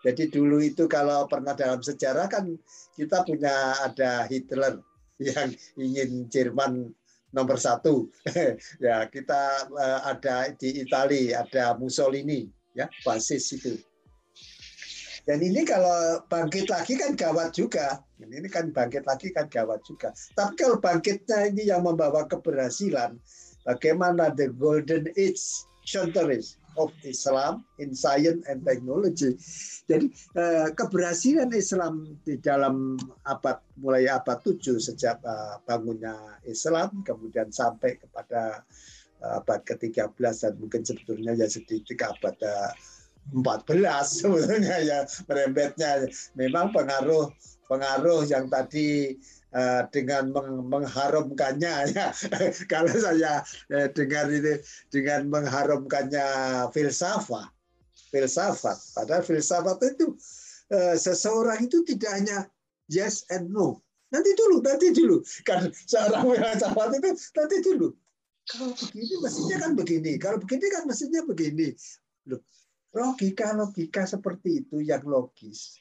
jadi dulu itu kalau pernah dalam sejarah kan kita punya ada Hitler yang ingin Jerman nomor satu. ya kita eh, ada di Italia ada Mussolini ya basis itu. Dan ini kalau bangkit lagi kan gawat juga. Ini kan bangkit lagi kan gawat juga. Tapi kalau bangkitnya ini yang membawa keberhasilan, bagaimana the golden age centuries of Islam in science and technology. Jadi eh, keberhasilan Islam di dalam abad mulai abad 7 sejak eh, bangunnya Islam kemudian sampai kepada eh, abad ke-13 dan mungkin sebetulnya ya sedikit abad 14 sebetulnya ya merembetnya memang pengaruh pengaruh yang tadi Eh, dengan mengharumkannya ya. Kalau saya eh, dengar ini dengan mengharumkannya filsafat filsafat. Padahal filsafat itu eh, seseorang itu tidak hanya yes and no. Nanti dulu nanti dulu. Kan seorang filsafat itu nanti dulu. Kalau begini mestinya kan begini. Kalau begini kan mestinya begini. Loh logika logika seperti itu yang logis.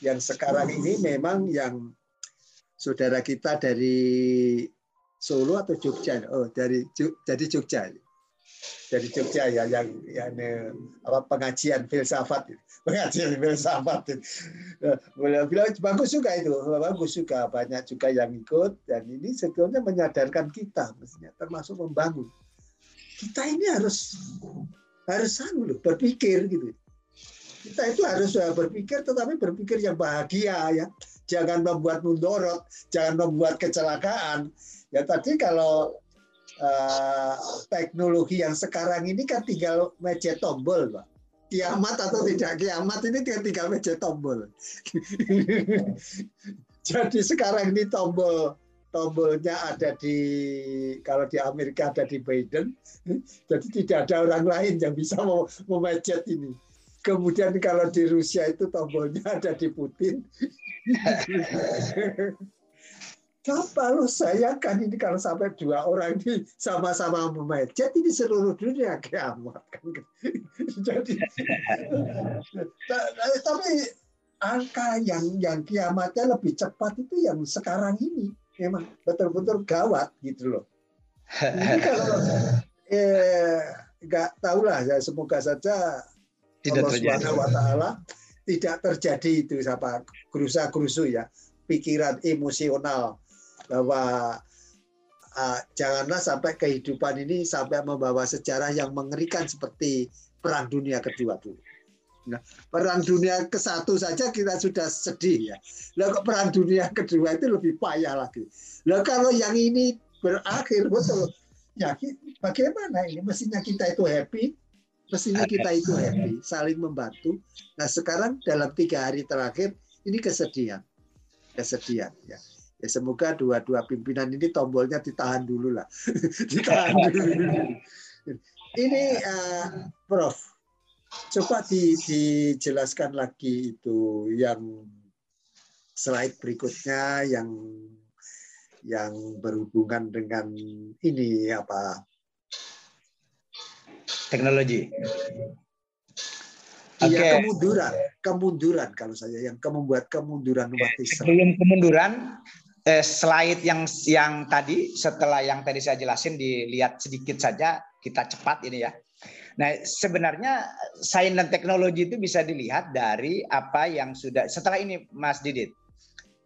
Yang sekarang ini memang yang saudara kita dari Solo atau Jogja? Oh, dari jadi Jogja. Dari Jogja ya yang yang apa pengajian filsafat pengajian filsafat boleh bilang bagus juga itu. Bagus juga. Banyak juga yang ikut. Dan ini sebetulnya menyadarkan kita mestinya termasuk membangun. Kita ini harus harus anu loh berpikir gitu. Kita itu harus berpikir tetapi berpikir yang bahagia ya jangan membuat mundorot, jangan membuat kecelakaan. Ya tadi kalau uh, teknologi yang sekarang ini kan tinggal meja tombol, Pak. Kiamat atau tidak kiamat ini tinggal, tinggal meja tombol. Jadi sekarang ini tombol tombolnya ada di kalau di Amerika ada di Biden, jadi tidak ada orang lain yang bisa memejet ini. Kemudian kalau di Rusia itu tombolnya ada di Putin. Kalau saya kan ini kalau sampai dua orang ini sama-sama memejet ini seluruh dunia kiamat kan. Jadi tapi angka yang yang kiamatnya lebih cepat itu yang sekarang ini memang betul-betul gawat gitu loh. Ini kalau eh nggak tahulah ya semoga saja tidak Allah terjadi. wa taala tidak terjadi itu apa gerusa gerusu ya pikiran emosional bahwa uh, janganlah sampai kehidupan ini sampai membawa sejarah yang mengerikan seperti perang dunia kedua dulu. Nah, perang dunia ke satu saja kita sudah sedih ya. Lalu perang dunia kedua itu lebih payah lagi. Lalu kalau yang ini berakhir betul, ya bagaimana ini? Mestinya kita itu happy, Mestinya kita itu happy, saling membantu. Nah sekarang dalam tiga hari terakhir ini kesedihan, kesedihan ya. Ya semoga dua-dua pimpinan ini tombolnya ditahan dulu lah, ditahan dulu. Ini uh, Prof, coba di, dijelaskan lagi itu yang slide berikutnya yang yang berhubungan dengan ini apa teknologi. Iya okay. kemunduran, kemunduran kalau saya yang membuat kemunduran umat Islam. Sebelum kemunduran, eh, slide yang yang tadi setelah yang tadi saya jelasin dilihat sedikit saja kita cepat ini ya. Nah sebenarnya sains dan teknologi itu bisa dilihat dari apa yang sudah setelah ini Mas Didit.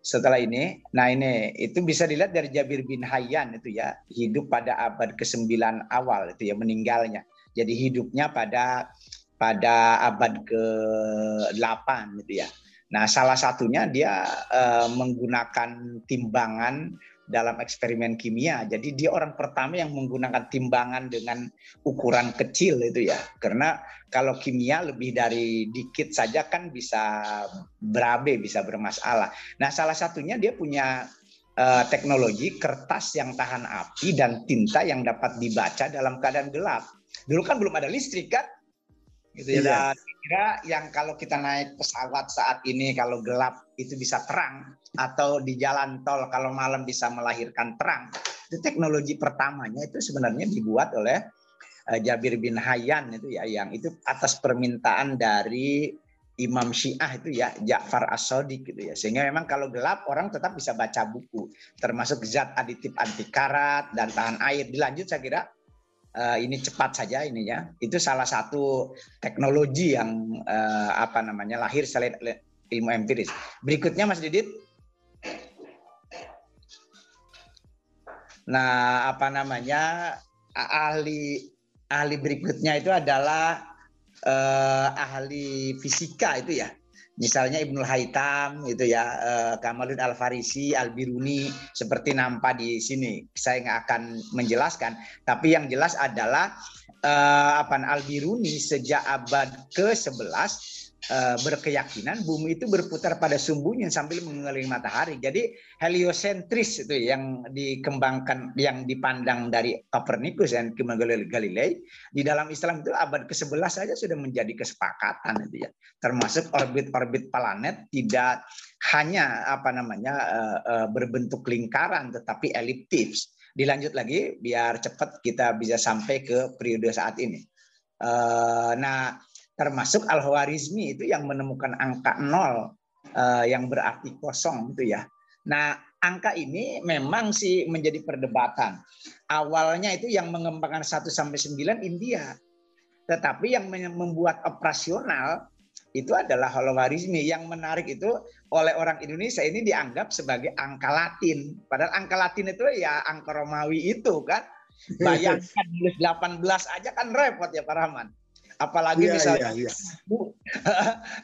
setelah ini. Nah ini itu bisa dilihat dari Jabir bin Hayyan itu ya hidup pada abad ke-9 awal itu ya meninggalnya. Jadi hidupnya pada pada abad ke-8 gitu ya. Nah salah satunya dia uh, menggunakan timbangan dalam eksperimen kimia. Jadi dia orang pertama yang menggunakan timbangan dengan ukuran kecil itu ya. Karena kalau kimia lebih dari dikit saja kan bisa berabe, bisa bermasalah. Nah, salah satunya dia punya uh, teknologi kertas yang tahan api dan tinta yang dapat dibaca dalam keadaan gelap. Dulu kan belum ada listrik kan? Gitu ya. Iya. Dan kira yang kalau kita naik pesawat saat ini kalau gelap itu bisa terang atau di jalan tol kalau malam bisa melahirkan terang. Itu teknologi pertamanya itu sebenarnya dibuat oleh uh, Jabir bin Hayyan itu ya yang itu atas permintaan dari Imam Syiah itu ya Ja'far As-Sadiq gitu ya. Sehingga memang kalau gelap orang tetap bisa baca buku termasuk zat aditif anti karat dan tahan air. Dilanjut saya kira uh, ini cepat saja ini ya. Itu salah satu teknologi yang uh, apa namanya lahir selain ilmu empiris. Berikutnya Mas Didit. Nah, apa namanya? ahli ahli berikutnya itu adalah uh, ahli fisika itu ya. Misalnya Ibnu Haytham itu ya, uh, Kamaluddin Al-Farisi, Al-Biruni seperti nampak di sini. Saya nggak akan menjelaskan, tapi yang jelas adalah uh, apa Al-Biruni sejak abad ke-11 uh, berkeyakinan bumi itu berputar pada sumbunya sambil mengelilingi matahari. Jadi heliosentris itu yang dikembangkan yang dipandang dari Copernicus dan Galilei di dalam Islam itu abad ke-11 saja sudah menjadi kesepakatan itu ya. Termasuk orbit-orbit planet tidak hanya apa namanya uh, uh, berbentuk lingkaran tetapi eliptis. Dilanjut lagi biar cepat kita bisa sampai ke periode saat ini. Nah, termasuk Al-Khwarizmi itu yang menemukan angka nol uh, yang berarti kosong itu ya. Nah, angka ini memang sih menjadi perdebatan. Awalnya itu yang mengembangkan 1 sampai 9 India. Tetapi yang membuat operasional itu adalah Holowarismi. Yang menarik itu oleh orang Indonesia ini dianggap sebagai angka Latin. Padahal angka Latin itu ya angka Romawi itu kan. Bayangkan 18 aja kan repot ya Pak Rahman. Apalagi yeah, misalnya yeah, yeah.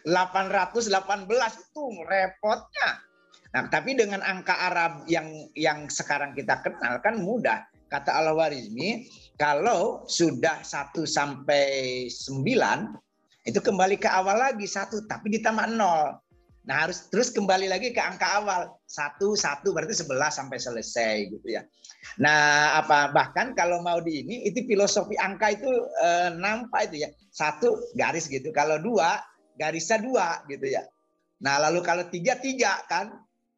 818 itu repotnya. Nah, tapi dengan angka Arab yang yang sekarang kita kenal kan mudah. Kata Al-Warizmi, kalau sudah 1 sampai 9 itu kembali ke awal lagi satu tapi ditambah nol. Nah harus terus kembali lagi ke angka awal satu satu berarti sebelas sampai selesai gitu ya. Nah apa bahkan kalau mau di ini itu filosofi angka itu eh, nampak itu ya satu garis gitu. Kalau dua garisnya dua gitu ya. Nah lalu kalau tiga tiga kan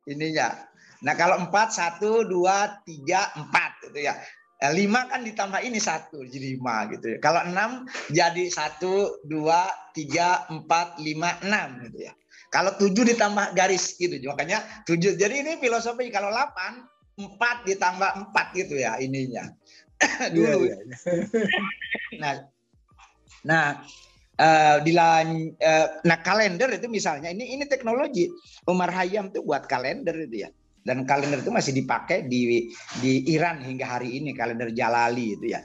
ininya. Nah kalau empat satu dua tiga empat gitu ya. Nah, lima kan ditambah ini satu jadi lima gitu ya. Kalau enam jadi satu dua tiga empat lima enam gitu ya. Kalau tujuh ditambah garis gitu, makanya tujuh. Jadi ini filosofi kalau delapan empat ditambah empat gitu ya ininya dulu. Iya, iya. nah, nah uh, di lain, uh, nah kalender itu misalnya ini ini teknologi Umar Hayam tuh buat kalender itu ya. Dan kalender itu masih dipakai di di Iran hingga hari ini kalender Jalali itu ya.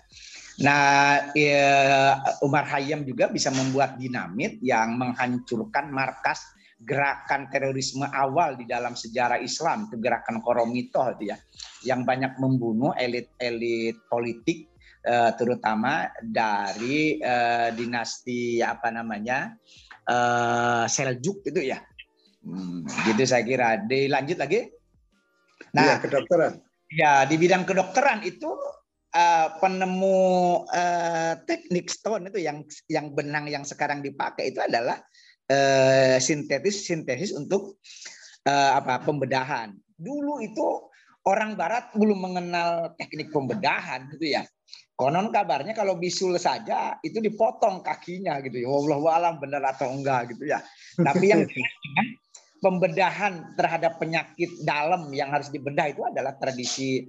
Nah, ya, Umar Hayam juga bisa membuat dinamit yang menghancurkan markas gerakan terorisme awal di dalam sejarah Islam itu gerakan Koromito itu ya yang banyak membunuh elit-elit politik uh, terutama dari uh, dinasti apa namanya uh, Seljuk itu ya. Hmm, gitu saya kira. Dilanjut lagi. Nah ya, kedokteran. ya di bidang kedokteran itu uh, penemu uh, teknik stone itu yang yang benang yang sekarang dipakai itu adalah uh, sintetis sintesis untuk uh, apa pembedahan. Dulu itu orang barat belum mengenal teknik pembedahan gitu ya. Konon kabarnya kalau bisul saja itu dipotong kakinya gitu ya. Allah alam benar atau enggak gitu ya. Tapi yang pembedahan terhadap penyakit dalam yang harus dibedah itu adalah tradisi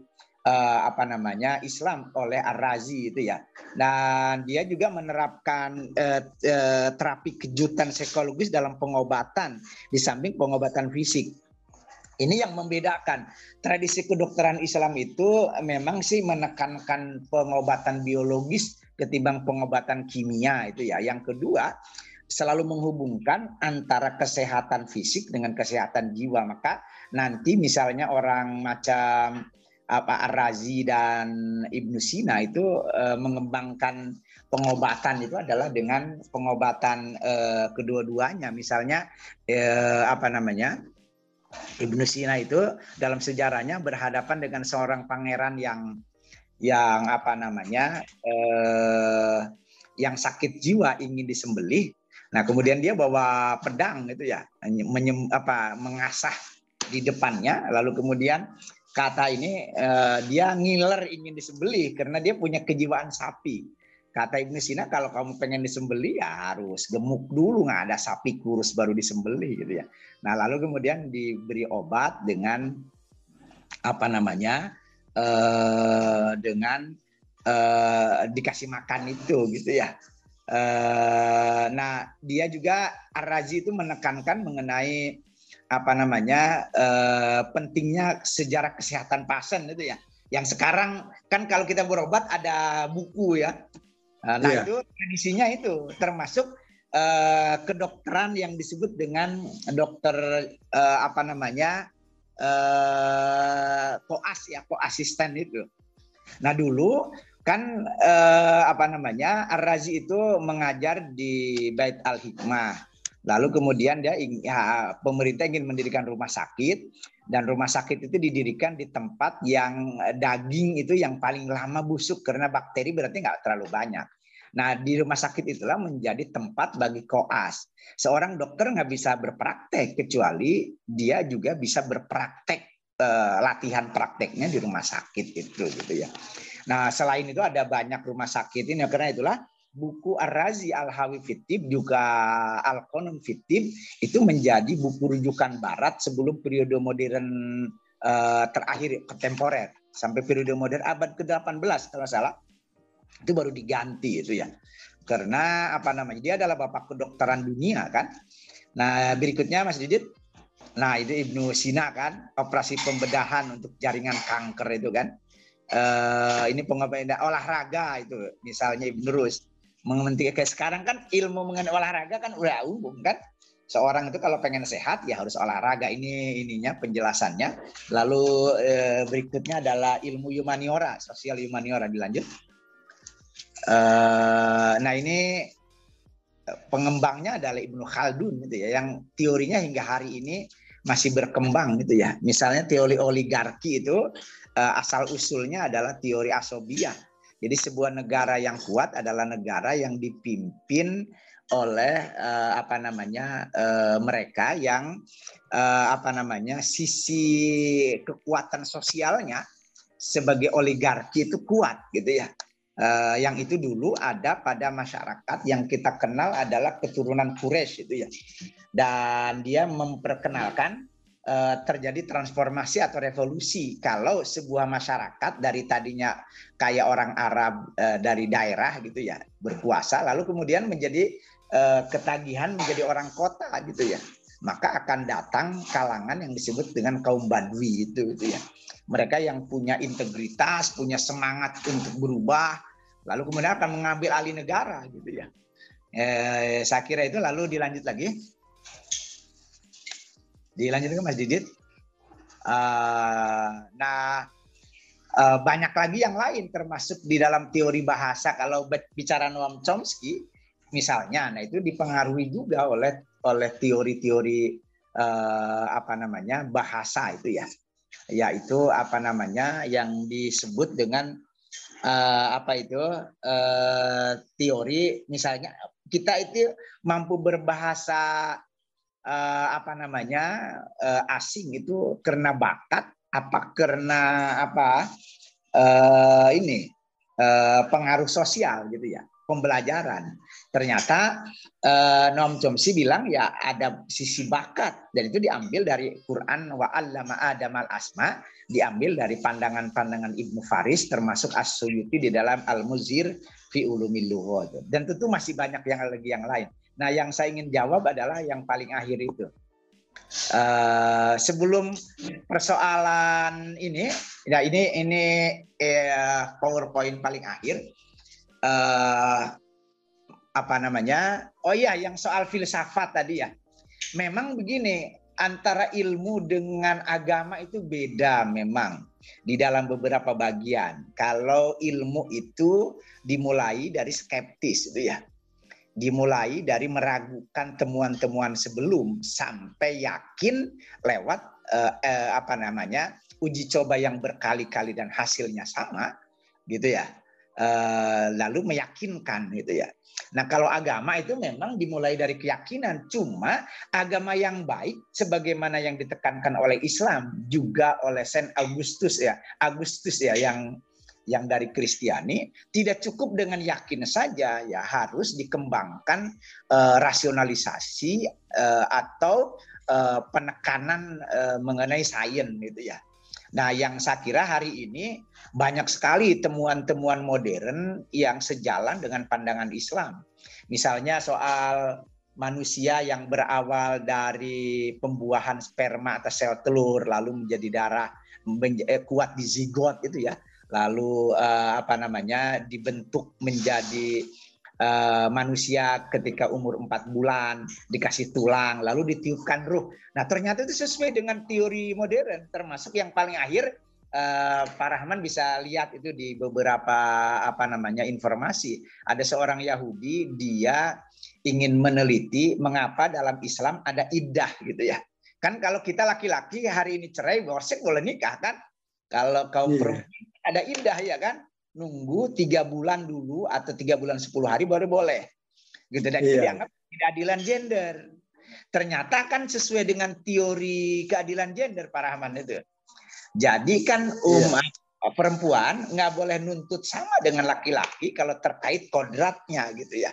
uh, apa namanya Islam oleh Ar-Razi itu ya. Dan dia juga menerapkan uh, uh, terapi kejutan psikologis dalam pengobatan di samping pengobatan fisik. Ini yang membedakan. Tradisi kedokteran Islam itu memang sih menekankan pengobatan biologis ketimbang pengobatan kimia itu ya. Yang kedua, selalu menghubungkan antara kesehatan fisik dengan kesehatan jiwa. Maka nanti misalnya orang macam apa Ar-Razi dan Ibnu Sina itu e, mengembangkan pengobatan itu adalah dengan pengobatan e, kedua-duanya. Misalnya e, apa namanya? Ibnu Sina itu dalam sejarahnya berhadapan dengan seorang pangeran yang yang apa namanya? Yang sakit jiwa ingin disembelih. Nah, kemudian dia bawa pedang itu ya, menyem, apa mengasah di depannya lalu kemudian kata ini uh, dia ngiler ingin disembelih karena dia punya kejiwaan sapi. Kata Ibnu Sina kalau kamu pengen disembelih ya harus gemuk dulu nggak ada sapi kurus baru disembelih gitu ya. Nah lalu kemudian diberi obat dengan apa namanya uh, dengan uh, dikasih makan itu gitu ya. Uh, nah dia juga Ar-Razi itu menekankan mengenai apa namanya uh, pentingnya sejarah kesehatan pasien itu ya. Yang sekarang kan kalau kita berobat ada buku ya. Nah yeah. itu tradisinya itu termasuk uh, kedokteran yang disebut dengan dokter uh, apa namanya uh, koas ya koasisten itu. Nah dulu kan uh, apa namanya Ar-Razi itu mengajar di Bait Al Hikmah Lalu kemudian dia ya, pemerintah ingin mendirikan rumah sakit dan rumah sakit itu didirikan di tempat yang eh, daging itu yang paling lama busuk karena bakteri berarti nggak terlalu banyak. Nah di rumah sakit itulah menjadi tempat bagi koas. Seorang dokter nggak bisa berpraktek kecuali dia juga bisa berpraktek eh, latihan prakteknya di rumah sakit itu gitu ya. Nah selain itu ada banyak rumah sakit ini karena itulah buku Ar-Razi Al-Hawi Fitib juga Al-Qanun Fitib itu menjadi buku rujukan barat sebelum periode modern uh, terakhir kontemporer. Sampai periode modern abad ke-18 kalau salah. Itu baru diganti itu ya. Karena apa namanya dia adalah bapak kedokteran dunia kan? Nah berikutnya Mas Didit nah itu Ibnu Sina kan? Operasi pembedahan untuk jaringan kanker itu kan? Uh, ini pengobatan olahraga itu misalnya Ibnu Rus mengementik kayak sekarang kan ilmu mengenai olahraga kan udah umum kan? Seorang itu kalau pengen sehat ya harus olahraga. Ini ininya penjelasannya. Lalu eh, berikutnya adalah ilmu humaniora sosial humaniora. Dilanjut. Eh, nah ini pengembangnya adalah Ibnu Khaldun gitu ya yang teorinya hingga hari ini masih berkembang gitu ya. Misalnya teori oligarki itu eh, asal usulnya adalah teori asobia jadi sebuah negara yang kuat adalah negara yang dipimpin oleh uh, apa namanya uh, mereka yang uh, apa namanya sisi kekuatan sosialnya sebagai oligarki itu kuat gitu ya. Uh, yang itu dulu ada pada masyarakat yang kita kenal adalah keturunan Quraisy itu ya. Dan dia memperkenalkan Eh, terjadi transformasi atau revolusi. Kalau sebuah masyarakat dari tadinya kayak orang Arab uh, dari daerah gitu ya berkuasa lalu kemudian menjadi uh, ketagihan menjadi orang kota gitu ya maka akan datang kalangan yang disebut dengan kaum badui itu gitu ya. Mereka yang punya integritas punya semangat untuk berubah lalu kemudian akan mengambil alih negara gitu ya. Eh, saya kira itu lalu dilanjut lagi Dilanjutkan Mas Didit. Uh, nah, uh, banyak lagi yang lain termasuk di dalam teori bahasa. Kalau bicara Noam Chomsky, misalnya, nah itu dipengaruhi juga oleh oleh teori-teori uh, apa namanya bahasa itu ya, yaitu apa namanya yang disebut dengan uh, apa itu uh, teori misalnya kita itu mampu berbahasa uh, apa namanya uh, asing itu karena bakat apa karena apa uh, ini uh, pengaruh sosial gitu ya pembelajaran. Ternyata uh, Noam Chomsky bilang ya ada sisi bakat dan itu diambil dari Quran wa allama Adam al asma diambil dari pandangan-pandangan Ibnu Faris termasuk As-Suyuti di dalam Al-Muzir fi ulumil dan tentu masih banyak yang lagi yang lain Nah, yang saya ingin jawab adalah yang paling akhir itu. Uh, sebelum persoalan ini, ya ini ini eh, PowerPoint paling akhir. Uh, apa namanya? Oh iya, yang soal filsafat tadi ya. Memang begini, antara ilmu dengan agama itu beda memang di dalam beberapa bagian. Kalau ilmu itu dimulai dari skeptis itu ya dimulai dari meragukan temuan-temuan sebelum sampai yakin lewat eh, eh, apa namanya uji coba yang berkali-kali dan hasilnya sama gitu ya. Eh, lalu meyakinkan gitu ya. Nah kalau agama itu memang dimulai dari keyakinan. Cuma agama yang baik sebagaimana yang ditekankan oleh Islam juga oleh Saint Augustus ya Agustus ya yang yang dari Kristiani tidak cukup dengan yakin saja ya harus dikembangkan uh, rasionalisasi uh, atau uh, penekanan mengenai sains gitu ya. Nah, yang saya kira hari ini banyak sekali temuan-temuan modern yang sejalan dengan pandangan Islam. Misalnya soal manusia yang berawal dari pembuahan sperma atau sel telur lalu menjadi darah kuat di zigot itu ya lalu uh, apa namanya dibentuk menjadi uh, manusia ketika umur empat bulan dikasih tulang lalu ditiupkan ruh. Nah ternyata itu sesuai dengan teori modern termasuk yang paling akhir uh, Pak Rahman bisa lihat itu di beberapa apa namanya informasi ada seorang Yahudi dia ingin meneliti mengapa dalam Islam ada idah gitu ya. Kan kalau kita laki-laki hari ini cerai, borsek boleh nikah kan? Kalau kaum yeah. perempuan ada indah ya kan nunggu tiga bulan dulu atau tiga bulan sepuluh hari baru boleh gitu dan yeah. dianggap keadilan gender ternyata kan sesuai dengan teori keadilan gender Pak Rahman itu jadi kan iya. umat yeah. perempuan nggak boleh nuntut sama dengan laki-laki kalau terkait kodratnya gitu ya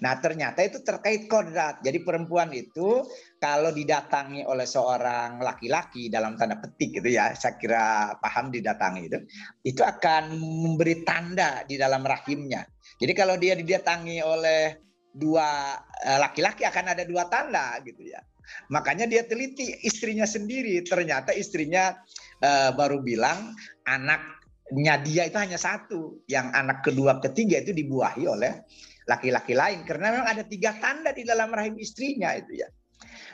Nah ternyata itu terkait kodrat. Jadi perempuan itu kalau didatangi oleh seorang laki-laki dalam tanda petik gitu ya, saya kira paham didatangi itu, itu akan memberi tanda di dalam rahimnya. Jadi kalau dia didatangi oleh dua eh, laki-laki akan ada dua tanda gitu ya. Makanya dia teliti istrinya sendiri. Ternyata istrinya uh, baru bilang anaknya dia itu hanya satu. Yang anak kedua, ketiga itu dibuahi oleh laki-laki lain karena memang ada tiga tanda di dalam rahim istrinya itu ya.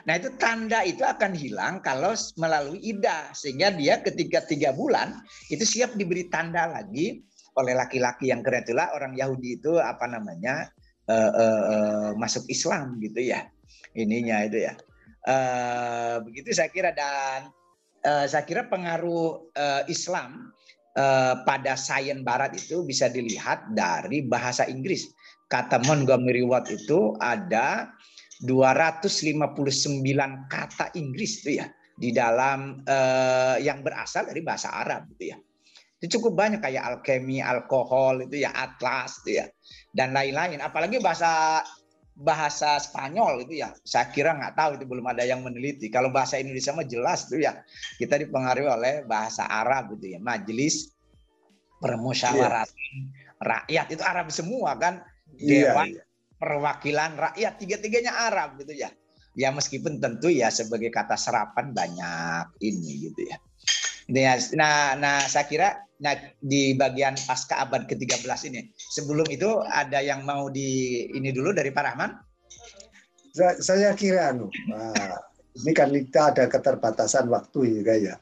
Nah itu tanda itu akan hilang kalau melalui ida sehingga dia ketika tiga bulan itu siap diberi tanda lagi oleh laki-laki yang itulah orang Yahudi itu apa namanya uh, uh, uh, masuk Islam gitu ya ininya itu ya. Uh, begitu saya kira dan uh, saya kira pengaruh uh, Islam uh, pada sains Barat itu bisa dilihat dari bahasa Inggris. Kata Montgomery Watt itu ada 259 kata Inggris itu ya di dalam uh, yang berasal dari bahasa Arab gitu ya. Itu cukup banyak kayak alkemi, alkohol itu ya, atlas itu ya dan lain-lain. Apalagi bahasa bahasa Spanyol itu ya. Saya kira nggak tahu itu belum ada yang meneliti. Kalau bahasa Indonesia mah jelas tuh ya. Kita dipengaruhi oleh bahasa Arab gitu ya. Majelis permusyawaratan yeah. rakyat itu Arab semua kan Iya, dewan iya, perwakilan rakyat tiga-tiganya Arab gitu ya. Ya meskipun tentu ya sebagai kata serapan banyak ini gitu ya. Nah, nah saya kira nah di bagian pasca abad ke-13 ini. Sebelum itu ada yang mau di ini dulu dari Pak Rahman? Saya kira anu, nah, ini kan kita ada keterbatasan waktu ya ya.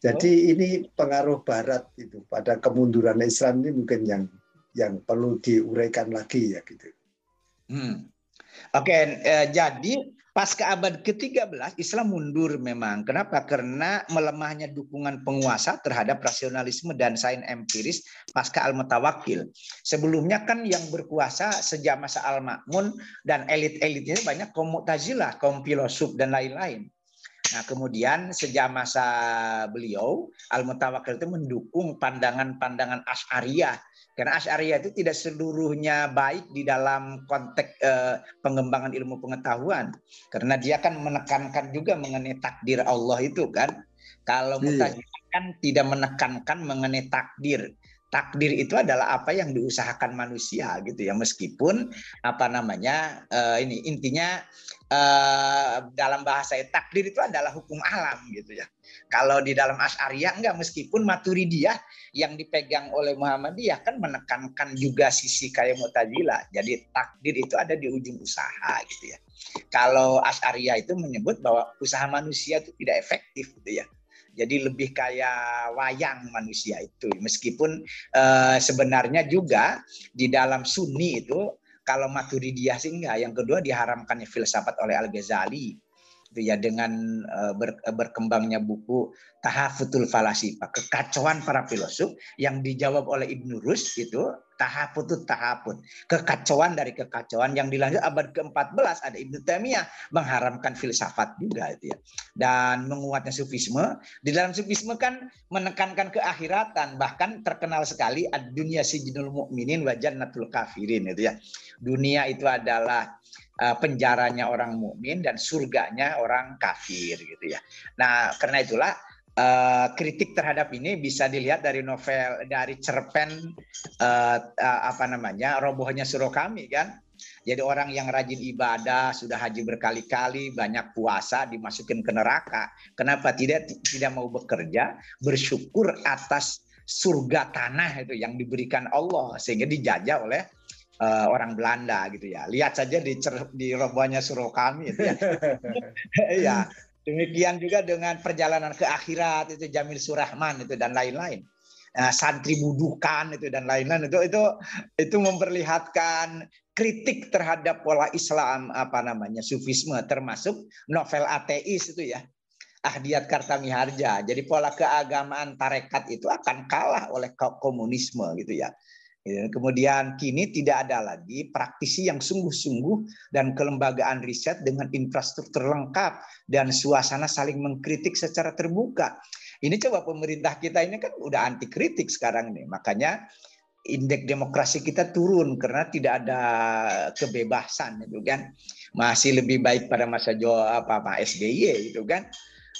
Jadi oh. ini pengaruh Barat itu pada kemunduran Islam ini mungkin yang yang perlu diuraikan lagi ya gitu. Hmm. Oke, eh, jadi pasca abad ke-13 Islam mundur memang. Kenapa? Karena melemahnya dukungan penguasa terhadap rasionalisme dan sains empiris pasca Al-Mutawakkil. Sebelumnya kan yang berkuasa sejak masa Al-Ma'mun dan elit-elitnya banyak kaum Mu'tazilah, kaum filosof dan lain-lain. Nah, kemudian sejak masa beliau, Al-Mutawakkil itu mendukung pandangan-pandangan Asy'ariyah karena Asy'ariyah itu tidak seluruhnya baik di dalam konteks eh, pengembangan ilmu pengetahuan. Karena dia kan menekankan juga mengenai takdir Allah itu kan. Kalau iya. Mu'tazilah kan tidak menekankan mengenai takdir, takdir itu adalah apa yang diusahakan manusia gitu ya meskipun apa namanya uh, ini intinya uh, dalam bahasa takdir itu adalah hukum alam gitu ya kalau di dalam Asy'ariyah enggak meskipun Maturidiyah yang dipegang oleh Muhammadiyah kan menekankan juga sisi kayak Mu'tazilah jadi takdir itu ada di ujung usaha gitu ya kalau Asy'ariyah itu menyebut bahwa usaha manusia itu tidak efektif gitu ya jadi lebih kayak wayang manusia itu. Meskipun uh, sebenarnya juga di dalam Sunni itu kalau Maturidiyah sih enggak. Yang kedua diharamkannya filsafat oleh Al-Ghazali itu ya dengan uh, ber, berkembangnya buku Tahafutul Falasifa, kekacauan para filosof yang dijawab oleh Ibnu Rus itu tahaputut tahaput. Kekacauan dari kekacauan yang dilanjut abad ke-14 ada Ibnu Taimiyah mengharamkan filsafat juga itu ya. Dan menguatnya sufisme. Di dalam sufisme kan menekankan keakhiratan bahkan terkenal sekali dunia sijinul mukminin wa jannatul kafirin itu ya. Dunia itu adalah uh, penjaranya orang mukmin dan surganya orang kafir gitu ya. Nah, karena itulah uh, kritik terhadap ini bisa dilihat dari novel dari cerpen uh, apa namanya robohnya suruh kami kan jadi orang yang rajin ibadah sudah haji berkali-kali banyak puasa dimasukin ke neraka kenapa tidak tidak mau bekerja bersyukur atas surga tanah itu yang diberikan Allah sehingga dijajah oleh uh, orang Belanda gitu ya. Lihat saja di di robohnya suruh kami itu ya. ya. Demikian juga dengan perjalanan ke akhirat itu Jamil Surahman itu dan lain-lain. Nah, santri budukan itu dan lain-lain itu itu itu memperlihatkan kritik terhadap pola Islam apa namanya sufisme termasuk novel ateis itu ya Ahdiat Kartamiharja. Jadi pola keagamaan tarekat itu akan kalah oleh komunisme gitu ya. Ya, kemudian kini tidak ada lagi praktisi yang sungguh-sungguh dan kelembagaan riset dengan infrastruktur lengkap dan suasana saling mengkritik secara terbuka. Ini coba pemerintah kita ini kan udah anti kritik sekarang nih. Makanya indeks demokrasi kita turun karena tidak ada kebebasan itu kan. Masih lebih baik pada masa Jo apa Pak SBY itu kan.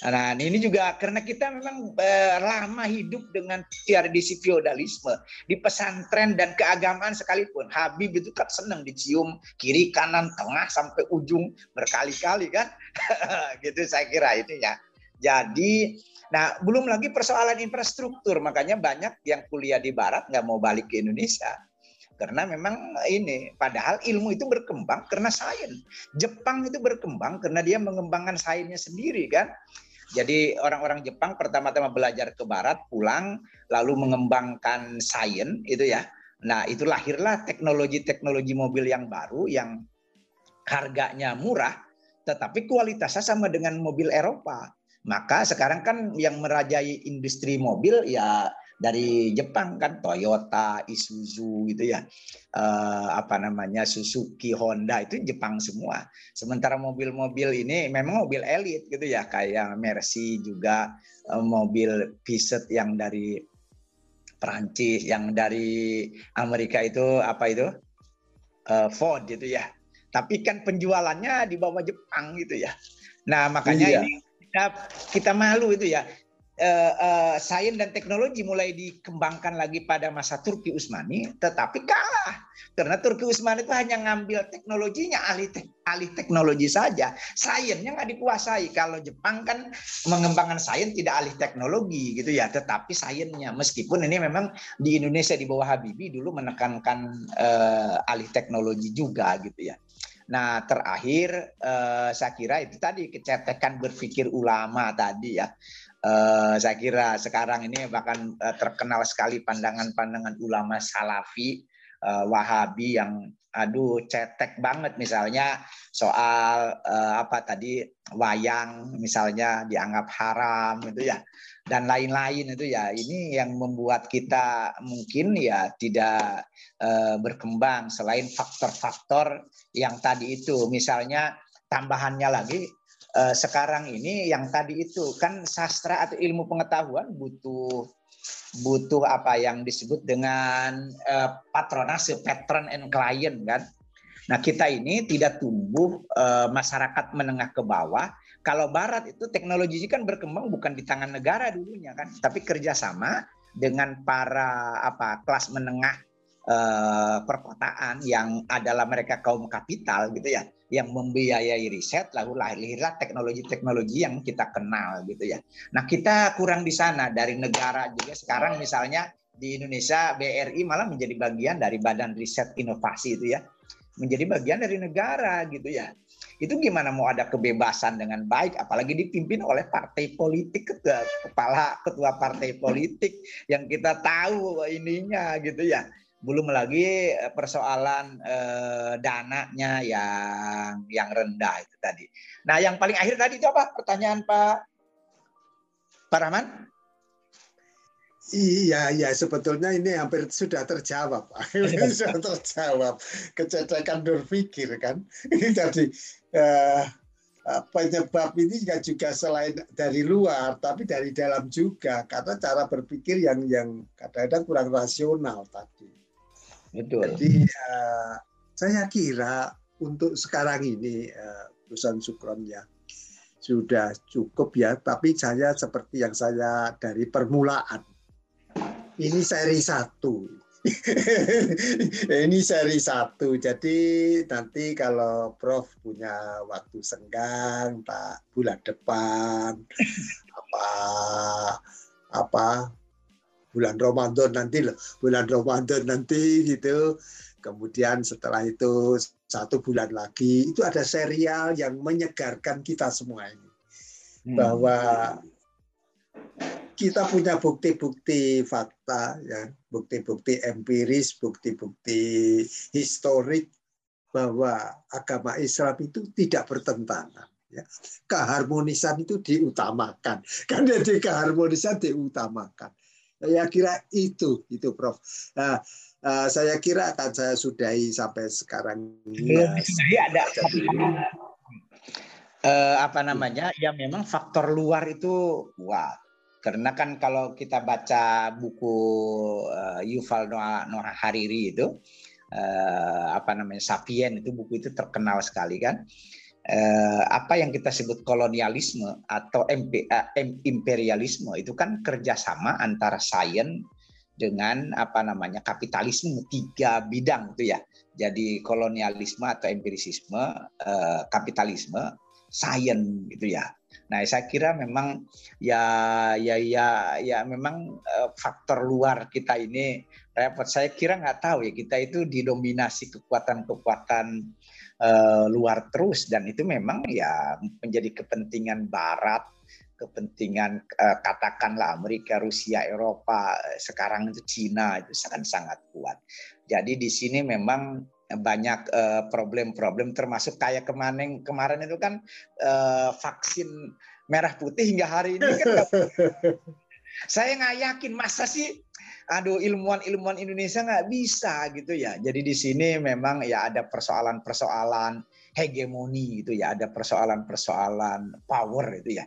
Nah, ini juga karena kita memang eh, lama hidup dengan tradisi feodalisme di pesantren dan keagamaan sekalipun. Habib itu kan senang dicium kiri, kanan, tengah sampai ujung berkali-kali kan. gitu saya kira itu ya. Jadi, nah belum lagi persoalan infrastruktur. Makanya banyak yang kuliah di Barat nggak mau balik ke Indonesia karena memang ini padahal ilmu itu berkembang karena sains. Jepang itu berkembang karena dia mengembangkan sainsnya sendiri kan. Jadi orang-orang Jepang pertama-tama belajar ke barat, pulang lalu mengembangkan sains itu ya. Nah, itu lahirlah teknologi-teknologi mobil yang baru yang harganya murah tetapi kualitasnya sama dengan mobil Eropa. Maka sekarang kan yang merajai industri mobil ya dari Jepang kan Toyota, Isuzu gitu ya. Eh, apa namanya Suzuki, Honda itu Jepang semua. Sementara mobil-mobil ini memang mobil elit gitu ya kayak Mercy juga eh, mobil Fiat yang dari Perancis, yang dari Amerika itu apa itu? Eh, Ford gitu ya. Tapi kan penjualannya di bawah Jepang gitu ya. Nah, makanya iya. ini kita, kita malu itu ya uh, uh, sains dan teknologi mulai dikembangkan lagi pada masa Turki Utsmani, tetapi kalah karena Turki Utsmani itu hanya ngambil teknologinya ahli te ahli teknologi saja, sainsnya nggak dikuasai. Kalau Jepang kan mengembangkan sains tidak ahli teknologi gitu ya, tetapi sainsnya meskipun ini memang di Indonesia di bawah Habibie dulu menekankan uh, ahli teknologi juga gitu ya. Nah, terakhir eh, saya kira itu tadi kecetekan berpikir ulama tadi ya. Eh, saya kira sekarang ini bahkan uh, terkenal sekali pandangan-pandangan ulama salafi uh, wahabi yang aduh cetek banget misalnya soal uh, apa tadi wayang misalnya dianggap haram itu ya dan lain-lain itu ya. Ini yang membuat kita mungkin ya tidak uh, berkembang selain faktor-faktor yang tadi itu. Misalnya tambahannya lagi sekarang ini yang tadi itu kan sastra atau ilmu pengetahuan butuh butuh apa yang disebut dengan uh, patronase patron and client kan. Nah kita ini tidak tumbuh uh, masyarakat menengah ke bawah. Kalau Barat itu teknologi kan berkembang bukan di tangan negara dulunya kan, tapi kerjasama dengan para apa kelas menengah eh, perkotaan yang adalah mereka kaum kapital gitu ya yang membiayai riset lalu lahirlah teknologi-teknologi yang kita kenal gitu ya. Nah, kita kurang di sana dari negara juga sekarang misalnya di Indonesia BRI malah menjadi bagian dari Badan Riset Inovasi itu ya. Menjadi bagian dari negara gitu ya. Itu gimana mau ada kebebasan dengan baik apalagi dipimpin oleh partai politik kepala ketua partai politik yang kita tahu ininya gitu ya belum lagi eh, persoalan eh, dananya yang yang rendah itu tadi. Nah, yang paling akhir tadi itu apa? Pertanyaan Pak Pak Rahman? Iya, iya sebetulnya ini hampir sudah terjawab, sudah terjawab. Kecerdasan berpikir kan, ini jadi eh, penyebab ini juga, juga selain dari luar, tapi dari dalam juga, karena cara berpikir yang yang kadang-kadang kurang rasional tadi. Betul. Jadi uh, saya kira untuk sekarang ini perusahaan Sukron ya sudah cukup ya, tapi saya seperti yang saya dari permulaan ini seri satu. ini seri satu. Jadi nanti kalau Prof punya waktu senggang, Pak bulan depan apa apa bulan Ramadan nanti loh, bulan Ramadan nanti gitu. Kemudian setelah itu satu bulan lagi itu ada serial yang menyegarkan kita semua ini hmm. bahwa kita punya bukti-bukti fakta, ya, bukti-bukti empiris, bukti-bukti historik bahwa agama Islam itu tidak bertentangan. Ya. Keharmonisan itu diutamakan. Kan jadi keharmonisan diutamakan. Saya kira itu, itu Prof. Nah, uh, saya kira akan saya sudahi sampai sekarang ini. Ya, ada uh, apa namanya? Ya memang faktor luar itu kuat karena kan kalau kita baca buku uh, Yuval Noah, Noah Hariri itu uh, apa namanya Sapien itu buku itu terkenal sekali kan. Uh, apa yang kita sebut kolonialisme atau imperialisme itu kan kerjasama antara sains dengan apa namanya kapitalisme tiga bidang itu ya. Jadi kolonialisme atau empirisisme, uh, kapitalisme, sains gitu ya. Nah, saya kira memang ya ya ya ya memang faktor luar kita ini repot. Saya kira nggak tahu ya kita itu didominasi kekuatan-kekuatan uh, luar terus dan itu memang ya menjadi kepentingan Barat, kepentingan uh, katakanlah Amerika, Rusia, Eropa, sekarang itu Cina itu sangat sangat kuat. Jadi di sini memang banyak eh, problem-problem termasuk kayak kemarin kemarin itu kan uh, vaksin merah putih hingga hari ini kan saya nggak yakin masa sih aduh ilmuwan-ilmuwan Indonesia nggak bisa gitu ya jadi di sini memang ya ada persoalan-persoalan hegemoni gitu ya ada persoalan-persoalan power itu ya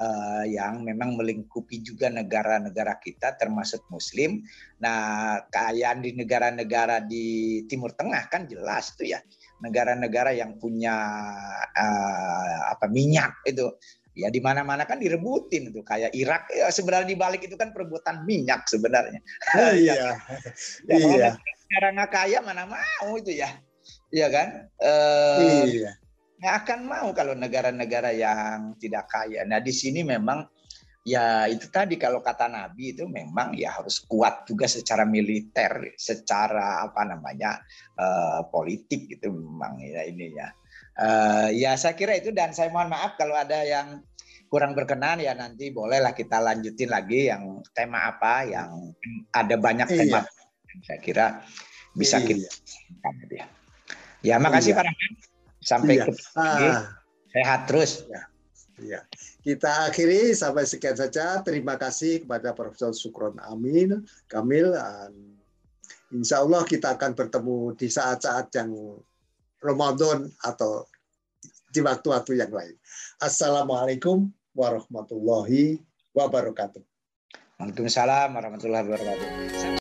uh, yang memang melingkupi juga negara-negara kita termasuk Muslim. Nah, kayak di negara-negara di Timur Tengah kan jelas tuh ya negara-negara yang punya uh, apa minyak itu ya di mana-mana kan direbutin itu kayak Irak ya sebenarnya di balik itu kan perebutan minyak sebenarnya. Oh, iya. ya, iya. Negara nggak kaya mana mau itu ya. Iya kan? Uh, iya nggak akan mau kalau negara-negara yang tidak kaya. Nah di sini memang ya itu tadi kalau kata Nabi itu memang ya harus kuat juga secara militer, secara apa namanya uh, politik gitu memang ya ini ya. Uh, ya saya kira itu dan saya mohon maaf kalau ada yang kurang berkenan ya nanti bolehlah kita lanjutin lagi yang tema apa yang ada banyak iya. tema saya kira bisa iya. kita ya. Ya makasih iya. Pak Rahman. Sampai iya. ketemu ah. sehat terus. Ya. ya. Kita akhiri sampai sekian saja. Terima kasih kepada Profesor Sukron Amin, Kamil. Insya Allah kita akan bertemu di saat-saat yang Ramadan atau di waktu-waktu yang lain. Assalamualaikum warahmatullahi wabarakatuh. Waalaikumsalam warahmatullahi wabarakatuh.